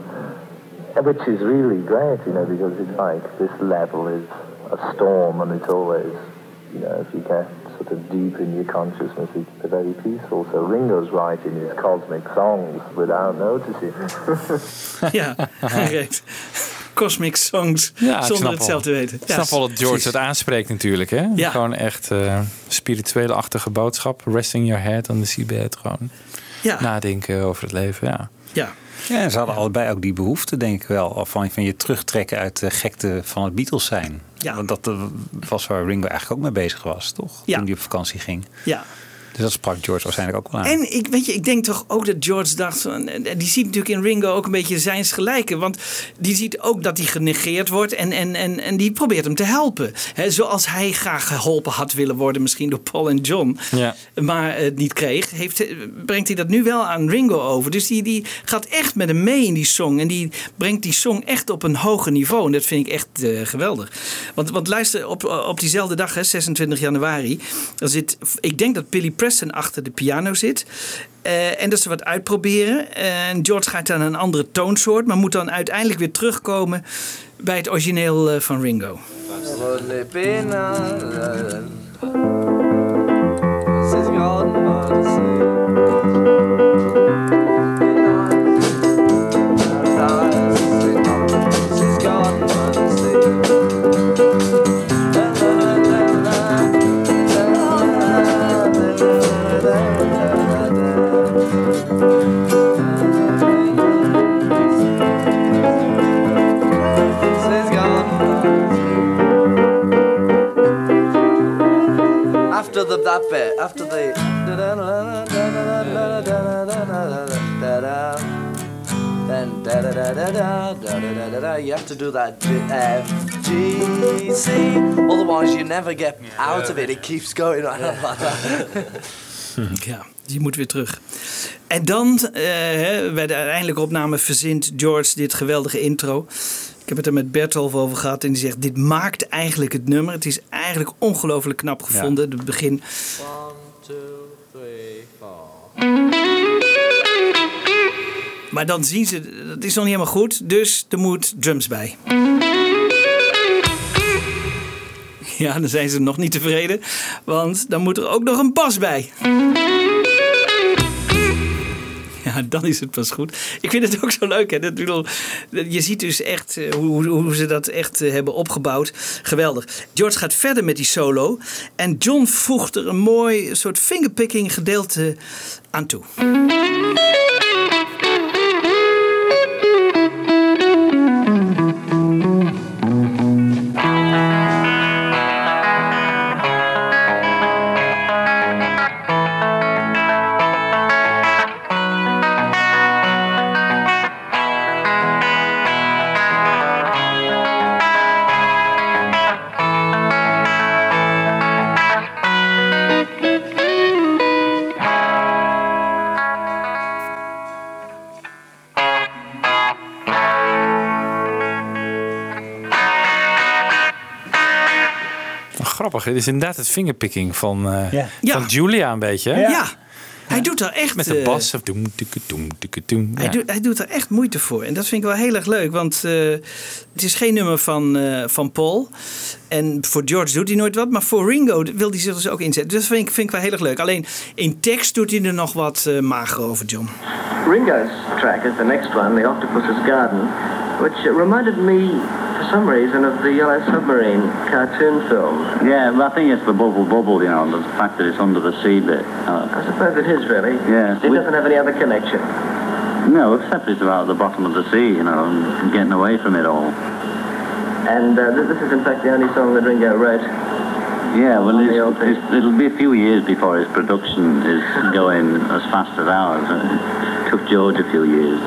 uh, which is really great, you know, because it's like this level is a storm, and it's always, you know, if you get sort of deep in your consciousness, it's very peaceful. So Ringo's writing his cosmic songs without noticing. [LAUGHS] ja, correct. [LAUGHS] Cosmic songs, Ja, zonder het zelf te weten. Ik snap wel dat George precies. het aanspreekt natuurlijk. Hè? Ja. Gewoon echt eh, spirituele-achtige boodschap. Resting your head on the seabed. Gewoon Ja. nadenken over het leven. Ja. Ja. Ja, en ze hadden allebei ook die behoefte, denk ik wel. Of van, van je terugtrekken uit de gekte van het Beatles zijn. Ja. Want dat eh, was waar Ringo eigenlijk ook mee bezig was, toch? Ja. Toen hij op vakantie ging. Ja. Dus dat sprak George waarschijnlijk ook wel aan. En ik, weet je, ik denk toch ook dat George dacht, van, en die ziet natuurlijk in Ringo ook een beetje zijns gelijke. Want die ziet ook dat hij genegeerd wordt en, en, en, en die probeert hem te helpen. Hè, zoals hij graag geholpen had willen worden, misschien door Paul en John. Ja. Maar het niet kreeg, heeft, brengt hij dat nu wel aan Ringo over. Dus die, die gaat echt met hem mee in die song. En die brengt die song echt op een hoger niveau. En dat vind ik echt eh, geweldig. Want, want luister, op, op diezelfde dag, hè, 26 januari, dan zit, ik denk dat Billy Preston achter de piano zit. Eh, en dat ze wat uitproberen. En George gaat dan een andere toonsoort, maar moet dan uiteindelijk weer terugkomen bij het origineel eh, van Ringo. that bit after the eh, then you have to do that G, F, G, C. Otherwise, you never get out of it. It keeps going. [LAUGHS] Ja, je moet weer terug. En dan, eh, hè, bij de uiteindelijke opname verzint George dit geweldige intro. Ik heb het er met Bertolf over gehad en die zegt: Dit maakt eigenlijk het nummer. Het is eigenlijk ongelooflijk knap gevonden. Het begin. One, two, three, four. Maar dan zien ze, dat is nog niet helemaal goed, dus er moet drums bij. Ja, dan zijn ze nog niet tevreden, want dan moet er ook nog een bas bij. Dan is het pas goed. Ik vind het ook zo leuk. Hè? Dat, je ziet dus echt eh, hoe, hoe- hoe ze dat echt eh, hebben opgebouwd. Geweldig. George gaat verder met die solo. En John voegt er een mooi soort fingerpicking gedeelte aan toe. Grappig, het is inderdaad het fingerpicking van, eh, Ja. van Julia een beetje. hè? Ja. Hij doet er echt... Met de eh, bas. Of doem, doem, doem. Hij, Ja. doet, hij doet er echt moeite voor. En dat vind ik wel heel erg leuk. Want eh, het is geen nummer van, eh, van Paul. En voor George doet hij nooit wat. Maar voor Ringo wil hij zich dus ook inzetten. Dus dat vind ik, vind ik wel heel erg leuk. Alleen in tekst doet hij er nog wat mager over, John. Ringo's track is the next one, The Octopus's Garden, which uh, reminded me, for some reason, of the Yellow Submarine cartoon film. Yeah, well, I think it's the bubble bubble, you know, the fact that it's under the sea bit. Uh, I suppose it is really. Yeah. It doesn't have any other connection. no, except it's about the bottom of the sea, you know, and getting away from it all. And uh, th- this is in fact the only song that Ringo wrote. Yeah, well, it's, it's, it'll be a few years before his production is going as fast as ours. It took George a few years.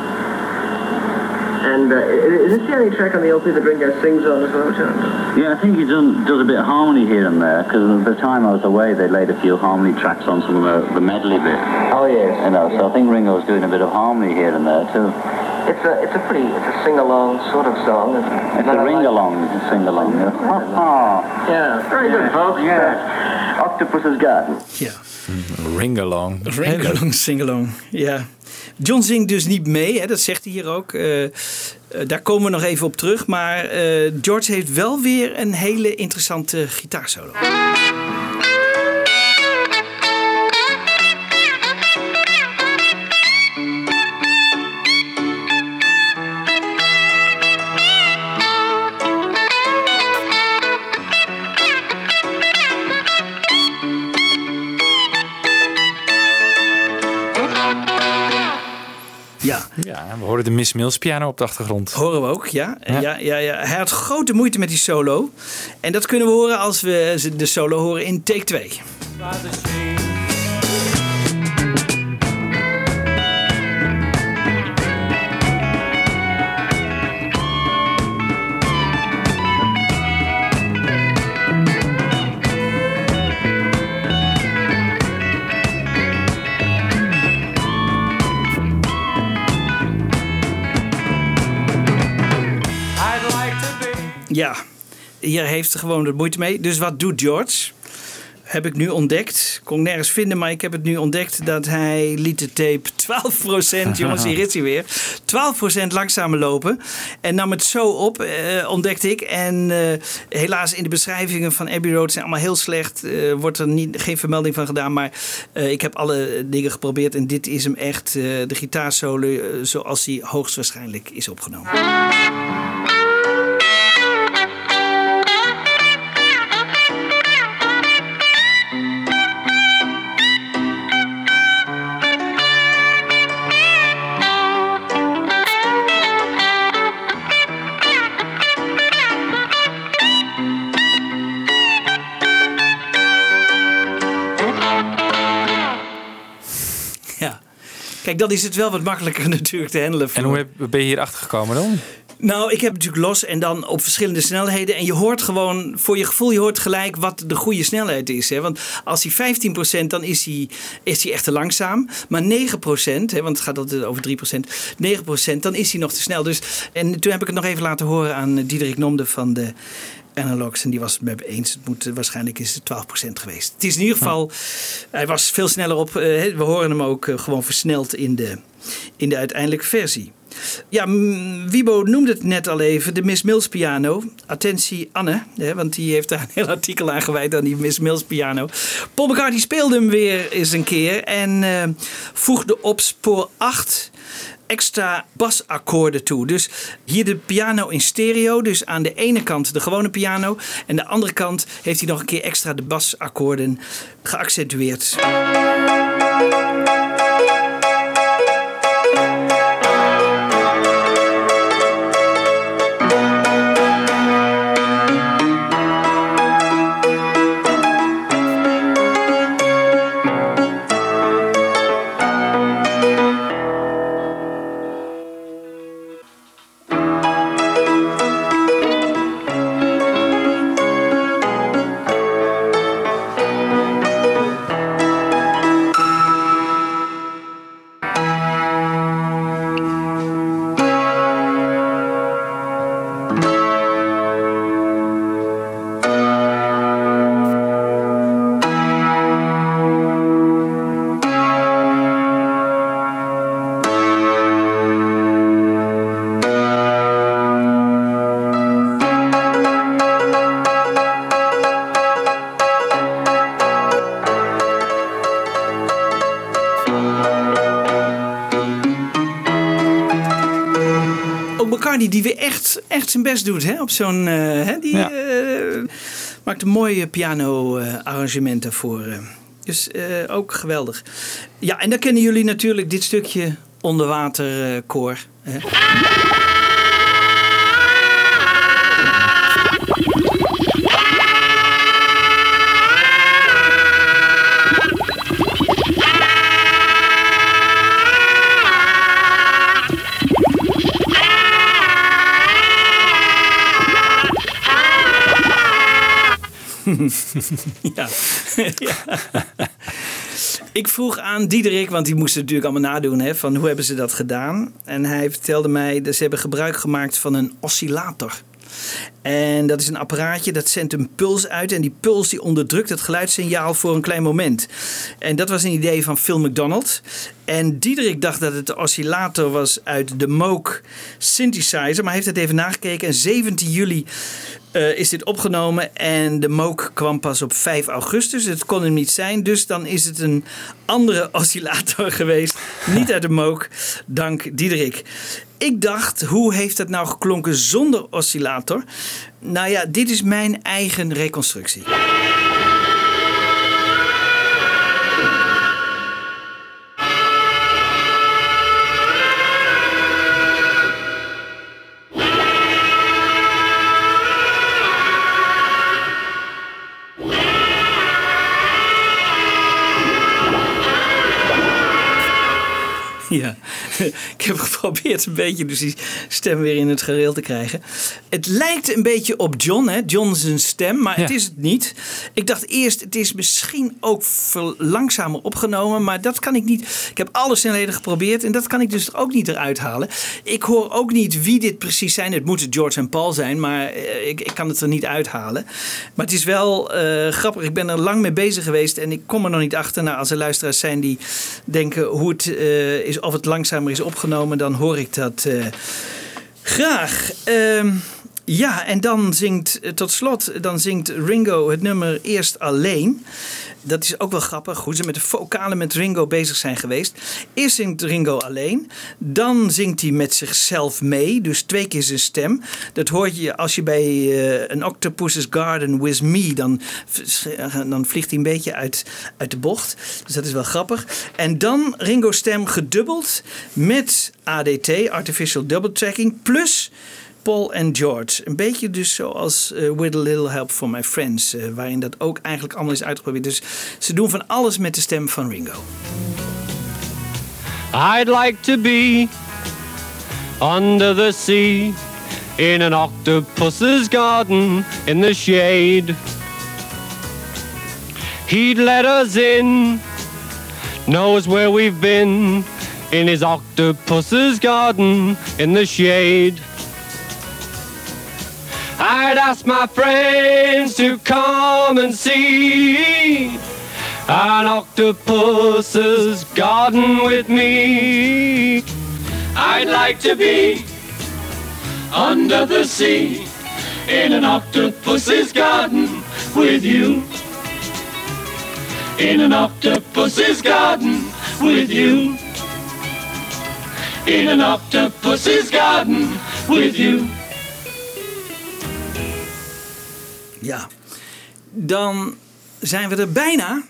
And uh, is this the only track on the LP that Ringo sings on as well, John? Yeah, I think he done, does a bit of harmony here and there, because at the time I was away, they laid a few harmony tracks on some of the, the medley bit. Oh yes. You know, so I think Ringo's doing a bit of harmony here and there too. It's a it's a pretty it's a sing along sort of song. It's a ring along, sing along. Yeah. [LAUGHS] Yeah, very good, folks. Yeah. Octopus's Garden. Ja. Ring-along. Ring-along, [LAUGHS] sing-along, Ja. John zingt dus niet mee, hè, dat zegt hij hier ook. Eh, eh, daar komen we nog even op terug. Maar eh, George heeft wel weer een hele interessante gitaarsolo. Horen de Miss Mills piano op de achtergrond. Horen we ook, ja. Ja. Ja, ja, Hij had grote moeite met die solo. En dat kunnen we horen als we de solo horen in take 2. Ja, hier heeft gewoon de moeite mee. Dus wat doet George? Heb ik nu ontdekt. Kon ik nergens vinden, maar ik heb het nu ontdekt dat hij liet de tape 12%, [LAUGHS] jongens, hier is hij weer, 12% langzamer lopen. En nam het zo op, eh, ontdekte ik. En eh, helaas in de beschrijvingen van Abbey Road zijn allemaal heel slecht. Eh, wordt er niet, geen vermelding van gedaan, maar eh, ik heb alle dingen geprobeerd. En dit is hem echt, de gitaarsolo zoals die hoogstwaarschijnlijk is opgenomen. Kijk, dan is het wel wat makkelijker [LAUGHS] natuurlijk te handelen. En hoe ben je hier achter gekomen dan? Nou, ik heb natuurlijk los en dan op verschillende snelheden. En je hoort gewoon, voor je gevoel, je hoort gelijk wat de goede snelheid is. Hè? Want als hij 15% dan is hij, is hij echt te langzaam. Maar 9%, hè, want het gaat altijd over 3%, 9% dan is hij nog te snel. Dus, en toen heb ik het nog even laten horen aan Diederik Nomde van de Analogs. En die was het met me eens. Het moet, waarschijnlijk is het 12% geweest. Het is in ieder geval, hij was veel sneller op. eh, we horen hem ook eh, gewoon versneld in de, in de uiteindelijke versie. Ja, Wibo noemde het net al even, de Miss Mills piano. Attentie Anne, hè, want die heeft daar een heel artikel aan gewijd aan die Miss Mills piano. Paul McCartney speelde hem weer eens een keer en eh, voegde op spoor 8 extra basakkoorden toe. Dus hier de piano in stereo. Dus aan de ene kant de gewone piano. En de andere kant heeft hij nog een keer extra de basakkoorden geaccentueerd. Die weer echt, echt zijn best doet hè, op zo'n... eh, hè, die eh, maakt een mooie piano-arrangement daarvoor. eh. Dus ook geweldig. Ja, en dan kennen jullie natuurlijk dit stukje onderwaterkoor. hè. [LAUGHS] [LAUGHS] ja. Ik vroeg aan Diederik, want die moest het natuurlijk allemaal nadoen, hè, van hoe hebben ze dat gedaan? En hij vertelde mij dat ze hebben gebruik gemaakt van een oscillator. En dat is een apparaatje dat zendt een puls uit. En die puls die onderdrukt het geluidssignaal voor een klein moment. En dat was een idee van Phil McDonald. En Diederik dacht dat het de oscillator was uit de Moog synthesizer. Maar hij heeft het even nagekeken. En 17 juli eh, is dit opgenomen. En de Moog kwam pas op 5 augustus. Het kon hem niet zijn. Dus dan is het een andere [LAUGHS] oscillator geweest. Niet uit de Moog. Dank Diederik. Ik dacht, hoe heeft dat nou geklonken zonder oscillator? Nou ja, dit is mijn eigen reconstructie. [LAUGHS] Ja, ik heb geprobeerd een beetje dus die stem weer in het gereel te krijgen. Het lijkt een beetje op John, hè? John zijn stem, maar het is het niet. Ik dacht eerst, het is misschien ook veel langzamer opgenomen, maar dat kan ik niet. Ik heb alle snelheden geprobeerd en dat kan ik dus ook niet eruit halen. Ik hoor ook niet wie dit precies zijn. Het moet George en Paul zijn, maar eh, ik, ik kan het er niet uithalen. Maar het is wel eh, grappig. Ik ben er lang mee bezig geweest en ik kom er nog niet achter. Nou, als er luisteraars zijn die denken hoe het eh, is, of het langzamer is opgenomen, dan hoor ik dat eh, graag. Ehm, ja, en dan zingt, eh, tot slot, dan zingt Ringo het nummer eerst alleen. Dat is ook wel grappig, hoe ze met de vocalen met Ringo bezig zijn geweest. Eerst zingt Ringo alleen, dan zingt hij met zichzelf mee, dus twee keer zijn stem. Dat hoor je als je bij eh, een Octopus's Garden with Me, dan, dan vliegt hij een beetje uit, uit de bocht. Dus dat is wel grappig. En dan Ringo's stem gedubbeld met ADT, Artificial Double Tracking, plus Paul en George. Een beetje dus zoals eh, With a Little Help from My Friends, eh, waarin dat ook eigenlijk allemaal is uitgeprobeerd. Dus ze doen van alles met de stem van Ringo. I'd like to be under the sea in an octopus's garden in the shade. He'd let us in, knows where we've been in his octopus's garden in the shade. I'd ask my friends to come and see an octopus's garden with me. I'd like to be under the sea in an octopus's garden with you. In an octopus's garden with you. In an octopus's garden with you. Ja, dan zijn we er bijna.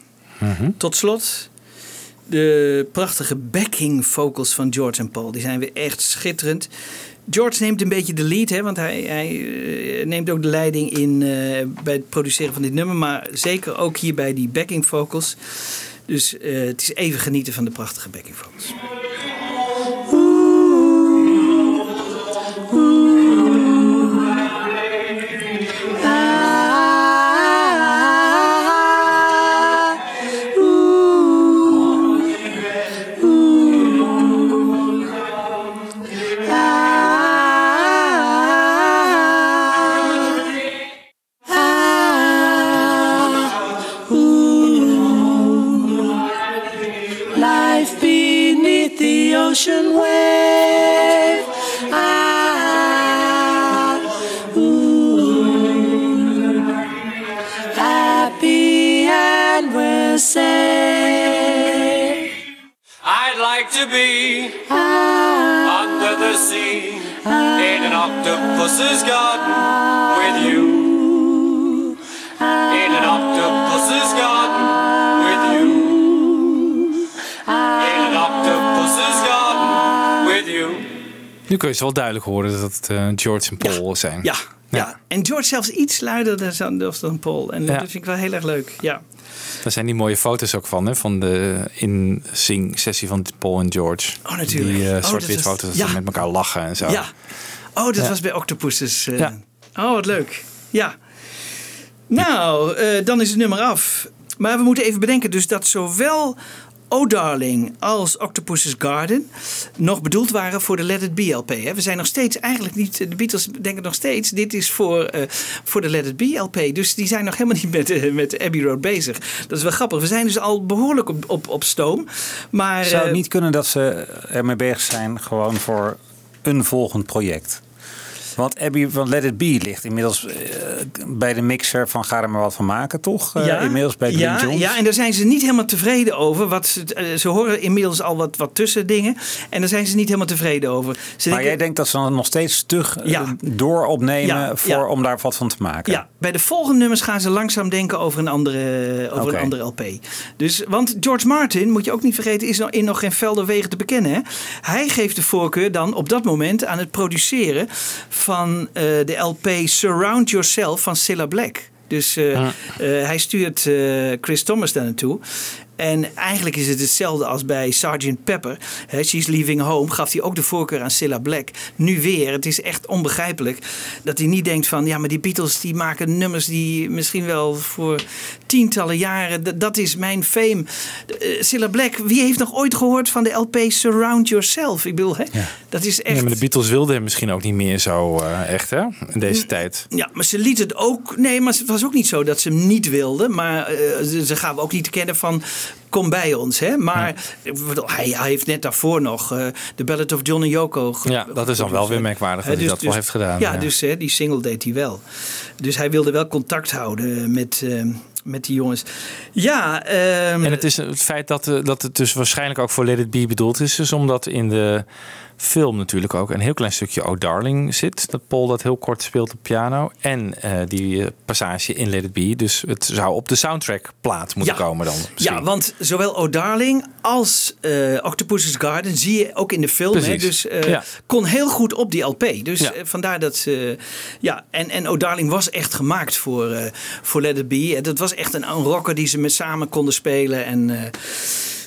Tot slot de prachtige backing vocals van George en Paul. Die zijn weer echt schitterend. George neemt een beetje de lead, hè, want hij, hij eh, neemt ook de leiding in eh, bij het produceren van dit nummer. Maar zeker ook hier bij die backing vocals. Dus eh, het is even genieten van de prachtige backing vocals. Octopus's garden with you. In an octopus's garden with you. In an octopus's garden with you. Nu kun je ze wel duidelijk horen dat het eh, George en Paul zijn. Ja, ja. En George zelfs iets luider dan, dan Paul. En Ja. dat vind ik wel heel erg leuk. Ja. Daar zijn die mooie foto's ook van, hè? Van de in-sing-sessie van Paul en George. Oh, natuurlijk. Die eh, Oh, foto's dat ja. ze met elkaar lachen en zo. Ja. Oh, dat Ja. was bij Octopuses. eh. Ja. Oh, wat leuk. Ja. Nou, eh, dan is het nummer af. Maar we moeten even bedenken dus dat zowel Oh Darling als Octopus's Garden nog bedoeld waren voor de Let It Be LP. Hè. We zijn nog steeds eigenlijk niet, de Beatles denken nog steeds, dit is voor, eh, voor de Let It Be LP. Dus die zijn nog helemaal [LAUGHS] niet met, met Abbey Road bezig. Dat is wel grappig. We zijn dus al behoorlijk op, op, op stoom. Maar, Zou het niet kunnen dat ze ermee bezig zijn gewoon voor een volgend project? Want Abby van Let It Be ligt inmiddels eh, bij de mixer van ga er maar wat van maken, toch? Eh, inmiddels bij Glyn ja, Johns. Ja, en daar zijn ze niet helemaal tevreden over. Wat ze, eh, ze horen inmiddels al wat, wat tussendingen. En daar zijn ze niet helemaal tevreden over. Ze maar denken- jij denkt dat ze dan nog steeds stug Ja. door opnemen Ja, voor, ja. om daar wat van te maken? Ja, bij de volgende nummers gaan ze langzaam denken over een andere, over een andere LP. Dus, want George Martin, moet je ook niet vergeten, is in nog geen velden wegen te bekennen. Hè? Hij geeft de voorkeur dan op dat moment aan het produceren van eh, de LP Surround Yourself van Cilla Black. Dus eh, eh, hij stuurt Chris Thomas daar naartoe. En eigenlijk is het hetzelfde als bij Sgt. Pepper. Hè, She's Leaving Home gaf hij ook de voorkeur aan Cilla Black. Nu weer. Het is echt onbegrijpelijk dat hij niet denkt van... ja, maar die Beatles die maken nummers die misschien wel voor tientallen jaren... dat is mijn fame. Eh, Cilla Black, wie heeft nog ooit gehoord van de LP Surround Yourself? Ik bedoel, hè, dat is echt... Ja, maar de Beatles wilden hem misschien ook niet meer zo eh, echt, hè? In deze tijd. Ja, maar ze liet het ook. Nee, maar het was ook niet zo dat ze hem niet wilden. Maar eh, ze, ze gaven ook niet te kennen van. Kom bij ons, hè? Maar hij, hij heeft net daarvoor nog eh The Ballad of John en Yoko. Ja, dat is dan wel weer merkwaardig dat hij dat wel heeft gedaan. Ja, dus hè, die single deed hij wel. Dus hij wilde wel contact houden met, eh, met die jongens. Ja, ehm, En het is het feit dat, eh, dat het dus waarschijnlijk ook voor Let It Be bedoeld is. Dus omdat in de film natuurlijk ook een heel klein stukje Oh Darling zit. Dat Paul dat heel kort speelt op piano. En eh, die eh, passage in Let It Be. Dus het zou op de soundtrack plaat moeten Ja. komen dan. misschien. Ja, want zowel Oh Darling als eh Octopus's Garden zie je ook in de film. Hè, dus Ja. kon heel goed op die LP. Dus Ja. vandaar dat ze. ja, en, en Oh Darling was echt gemaakt voor, voor Let It Be. Dat was echt een, een rocker die ze met samen konden spelen. En.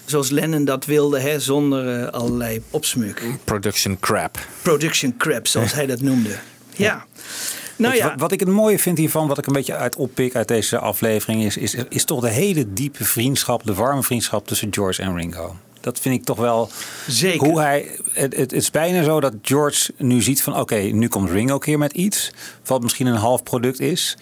Zoals Lennon dat wilde, hè, zonder eh, allerlei opsmuk. Production crap. Production crap, zoals hij dat noemde. Ja. Nou ja, wat, wat ik het mooie vind hiervan, wat ik een beetje uit oppik uit deze aflevering, is, is, is toch de hele diepe vriendschap, de warme vriendschap tussen George en Ringo. Dat vind ik toch wel. Zeker. Hoe hij, het, het, het is bijna zo dat George nu ziet van oké, nu komt Ringo keer met iets. Wat misschien een half product is.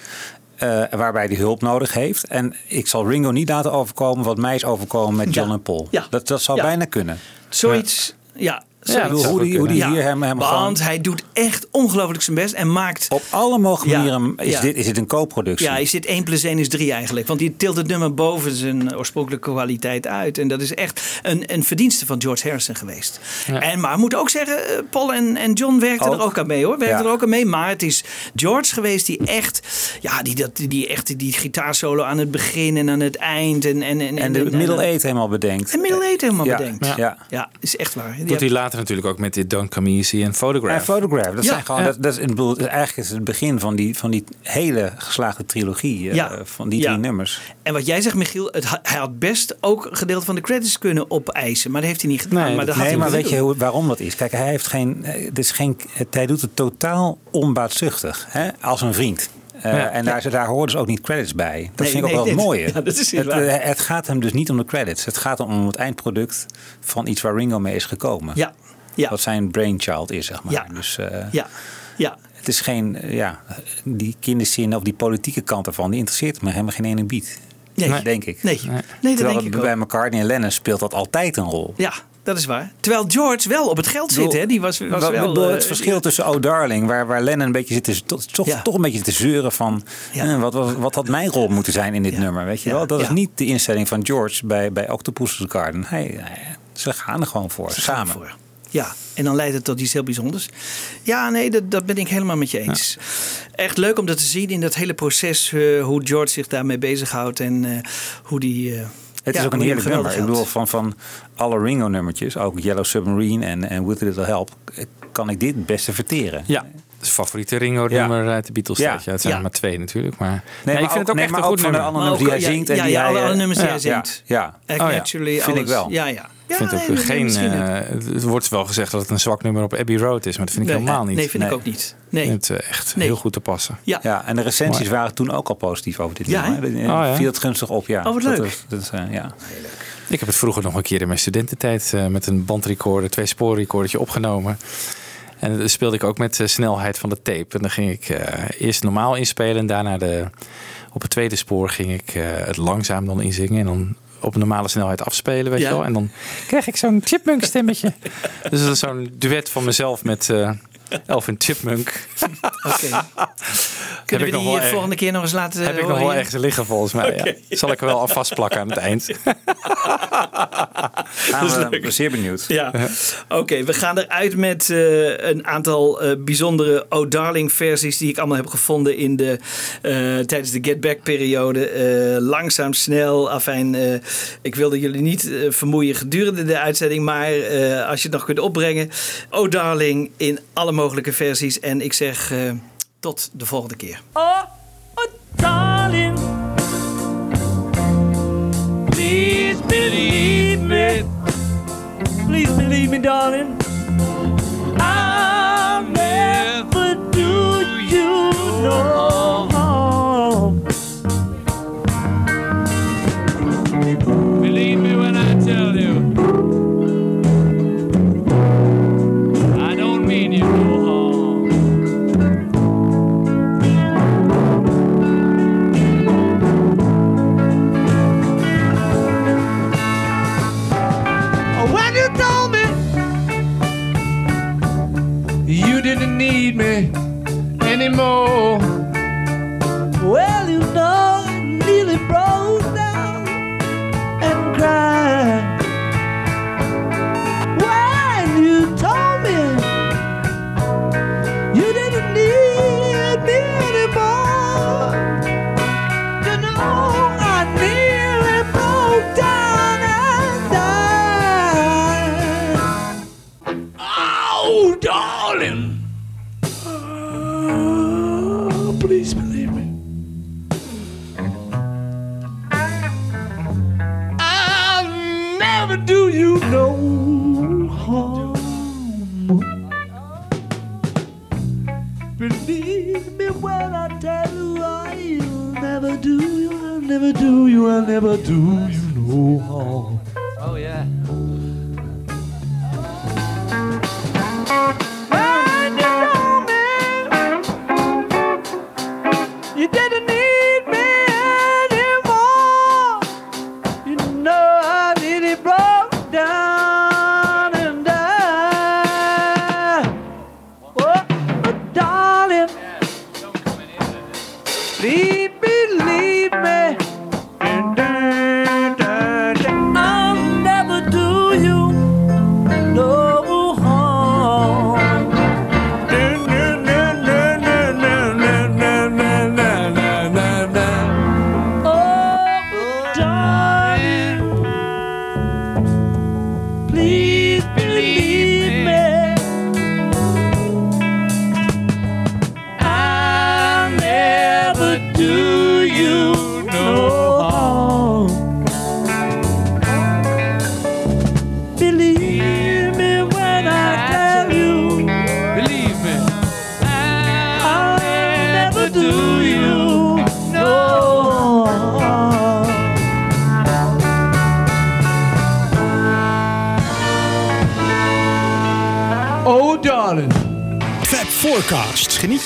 Eh, waarbij hij hulp nodig heeft. En ik zal Ringo niet laten overkomen wat mij is overkomen met John Ja. en Paul. Ja. Dat, dat zou bijna kunnen. Zoiets, ja. Ja, hoe die, hoe die hier hem, hem gewoon- Want hij doet echt ongelooflijk zijn best en maakt... Op alle mogelijke Ja, manieren is, ja. dit, is dit een co-productie. Ja, is dit 1 plus 1 is 3 eigenlijk. Want die tilt het nummer boven zijn oorspronkelijke kwaliteit uit. En dat is echt een, een verdienste van George Harrison geweest. En, maar ik moet ook zeggen, eh, Paul en, en John werkten Ook. er ook aan mee hoor. Werkten Ja. er ook aan mee. Maar het is George geweest die echt, ja, die, dat, die, echt die gitaarsolo aan het begin en aan het eind. En, en, en, En de middle eight helemaal bedenkt. En middle eight helemaal Ja, bedenkt. ja. Ja. ja, is echt waar. Die hij heb- later natuurlijk ook met dit Don't Come Easy en Photograph. En Photograph. Dat Ja. zijn gewoon, Ja. dat, dat is, ik bedoel, eigenlijk is het begin van die, van die hele geslaagde trilogie. eh, Ja. Van die Ja. drie nummers. En wat jij zegt, Michiel, het, hij had best ook een gedeelte van de credits kunnen opeisen. Maar dat heeft hij niet gedaan. Nee, maar dat had nee, maar weet je hoe, waarom dat is? Kijk, hij heeft geen. is geen het, hij doet het totaal onbaatzuchtig. Hè? Als een vriend. Eh, Ja. en daar, daar horen dus ook niet credits bij. Dat Nee, vind ik ook wel het mooie. [LAUGHS] ja, dat is het, eh, het gaat hem dus niet om de credits. Het gaat om het eindproduct van iets waar Ringo mee is gekomen. Ja, ja. Wat zijn brainchild is, zeg maar. Ja. Dus, eh, Ja, ja. Het is geen, eh, ja, die kinderzin of die politieke kant ervan, die interesseert me helemaal geen ene bied. Nee. denk ik. Nee, nee. dat Terwijl denk ik bij McCartney en Lennon speelt dat altijd een rol. Ja, dat is waar. Terwijl George wel op het geld zit, hè? Die was, was wel... eh, het verschil tussen Oh Darling, waar, waar Lennon een beetje zit, te- toch, toch, Ja. toch een beetje te zeuren van eh, wat, wat, wat had mijn rol moeten zijn in dit nummer, weet je wel? Dat is niet de instelling van George bij, bij Octopus's Garden. Hij, hij- ze gaan er gewoon voor, Ze samen. ervoor. Ja, en dan leidt het tot iets heel bijzonders. Ja, nee, dat, dat ben ik helemaal met je eens. Echt leuk om dat te zien in dat hele proces, eh, hoe George zich daarmee bezighoudt en eh, hoe die. eh, Het ja, is ook een heerlijk nummer. Ik bedoel, van, van alle Ringo-nummertjes, ook Yellow Submarine en, en With a Little Help, kan ik dit het beste verteren. Ja, favoriete Ringo-nummer uit de Beatles. Ja. Ja. Ja, het zijn Ja. er maar twee natuurlijk. Maar Nee, nee, maar ik vind het ook nee, echt maar een goed van de andere nummers die hij ja, zingt. En ja, die ja, alle, eh, alle nummers die ja, hij zingt. Ja, ja. Act Oh ja, Naturally, vind ik wel. Ja, ja. Ik vind Ja, ook nee, geen. eh, het. wordt wel gezegd dat het een zwak nummer op Abbey Road is, maar dat vind ik Nee, helemaal niet. nee, vind ik ook niet. Nee. Ik vind het eh, echt Nee. heel goed te passen. Ja. Ja, en de recensies Mooi. waren toen ook al positief over dit Ja, nummer. Oh, ja. Viel het gunstig op, ja. Oh, wat Dat leuk. is- dat is, eh, ja. Ik heb het vroeger nog een keer in mijn studententijd eh, met een bandrecorder, twee spoorrecordertje opgenomen. En dan speelde ik ook met de snelheid van de tape. En dan ging ik eh, eerst normaal inspelen en daarna de, op het tweede spoor ging ik eh, het langzaam dan inzingen. En dan op normale snelheid afspelen, weet Ja. je wel. En dan kreeg ik zo'n chipmunk stemmetje. [LAUGHS] dus dat is zo'n duet van mezelf met eh Elvin Chipmunk. [LAUGHS] Oké. Kunnen we nog die eh, volgende keer nog eens laten Heb ik nog horen wel ergens liggen volgens mij. Ja. Zal ik er wel aan vastplakken aan het eind. [LAUGHS] We- ik ben zeer benieuwd. Ja, oké. we gaan eruit met eh, een aantal eh, bijzondere Oh Darling versies die ik allemaal heb gevonden in de, eh, tijdens de Get Back periode. Eh, langzaam, snel, afijn. eh, ik wilde jullie niet eh, vermoeien gedurende de uitzending, maar eh, als je het nog kunt opbrengen. Oh Darling in alle mogelijke versies. En ik zeg eh, tot de volgende keer. Oh, oh, darling. Please believe me. Please believe me, darling. I'll never do you no harm. Believe me when I tell you. Anymore. Well,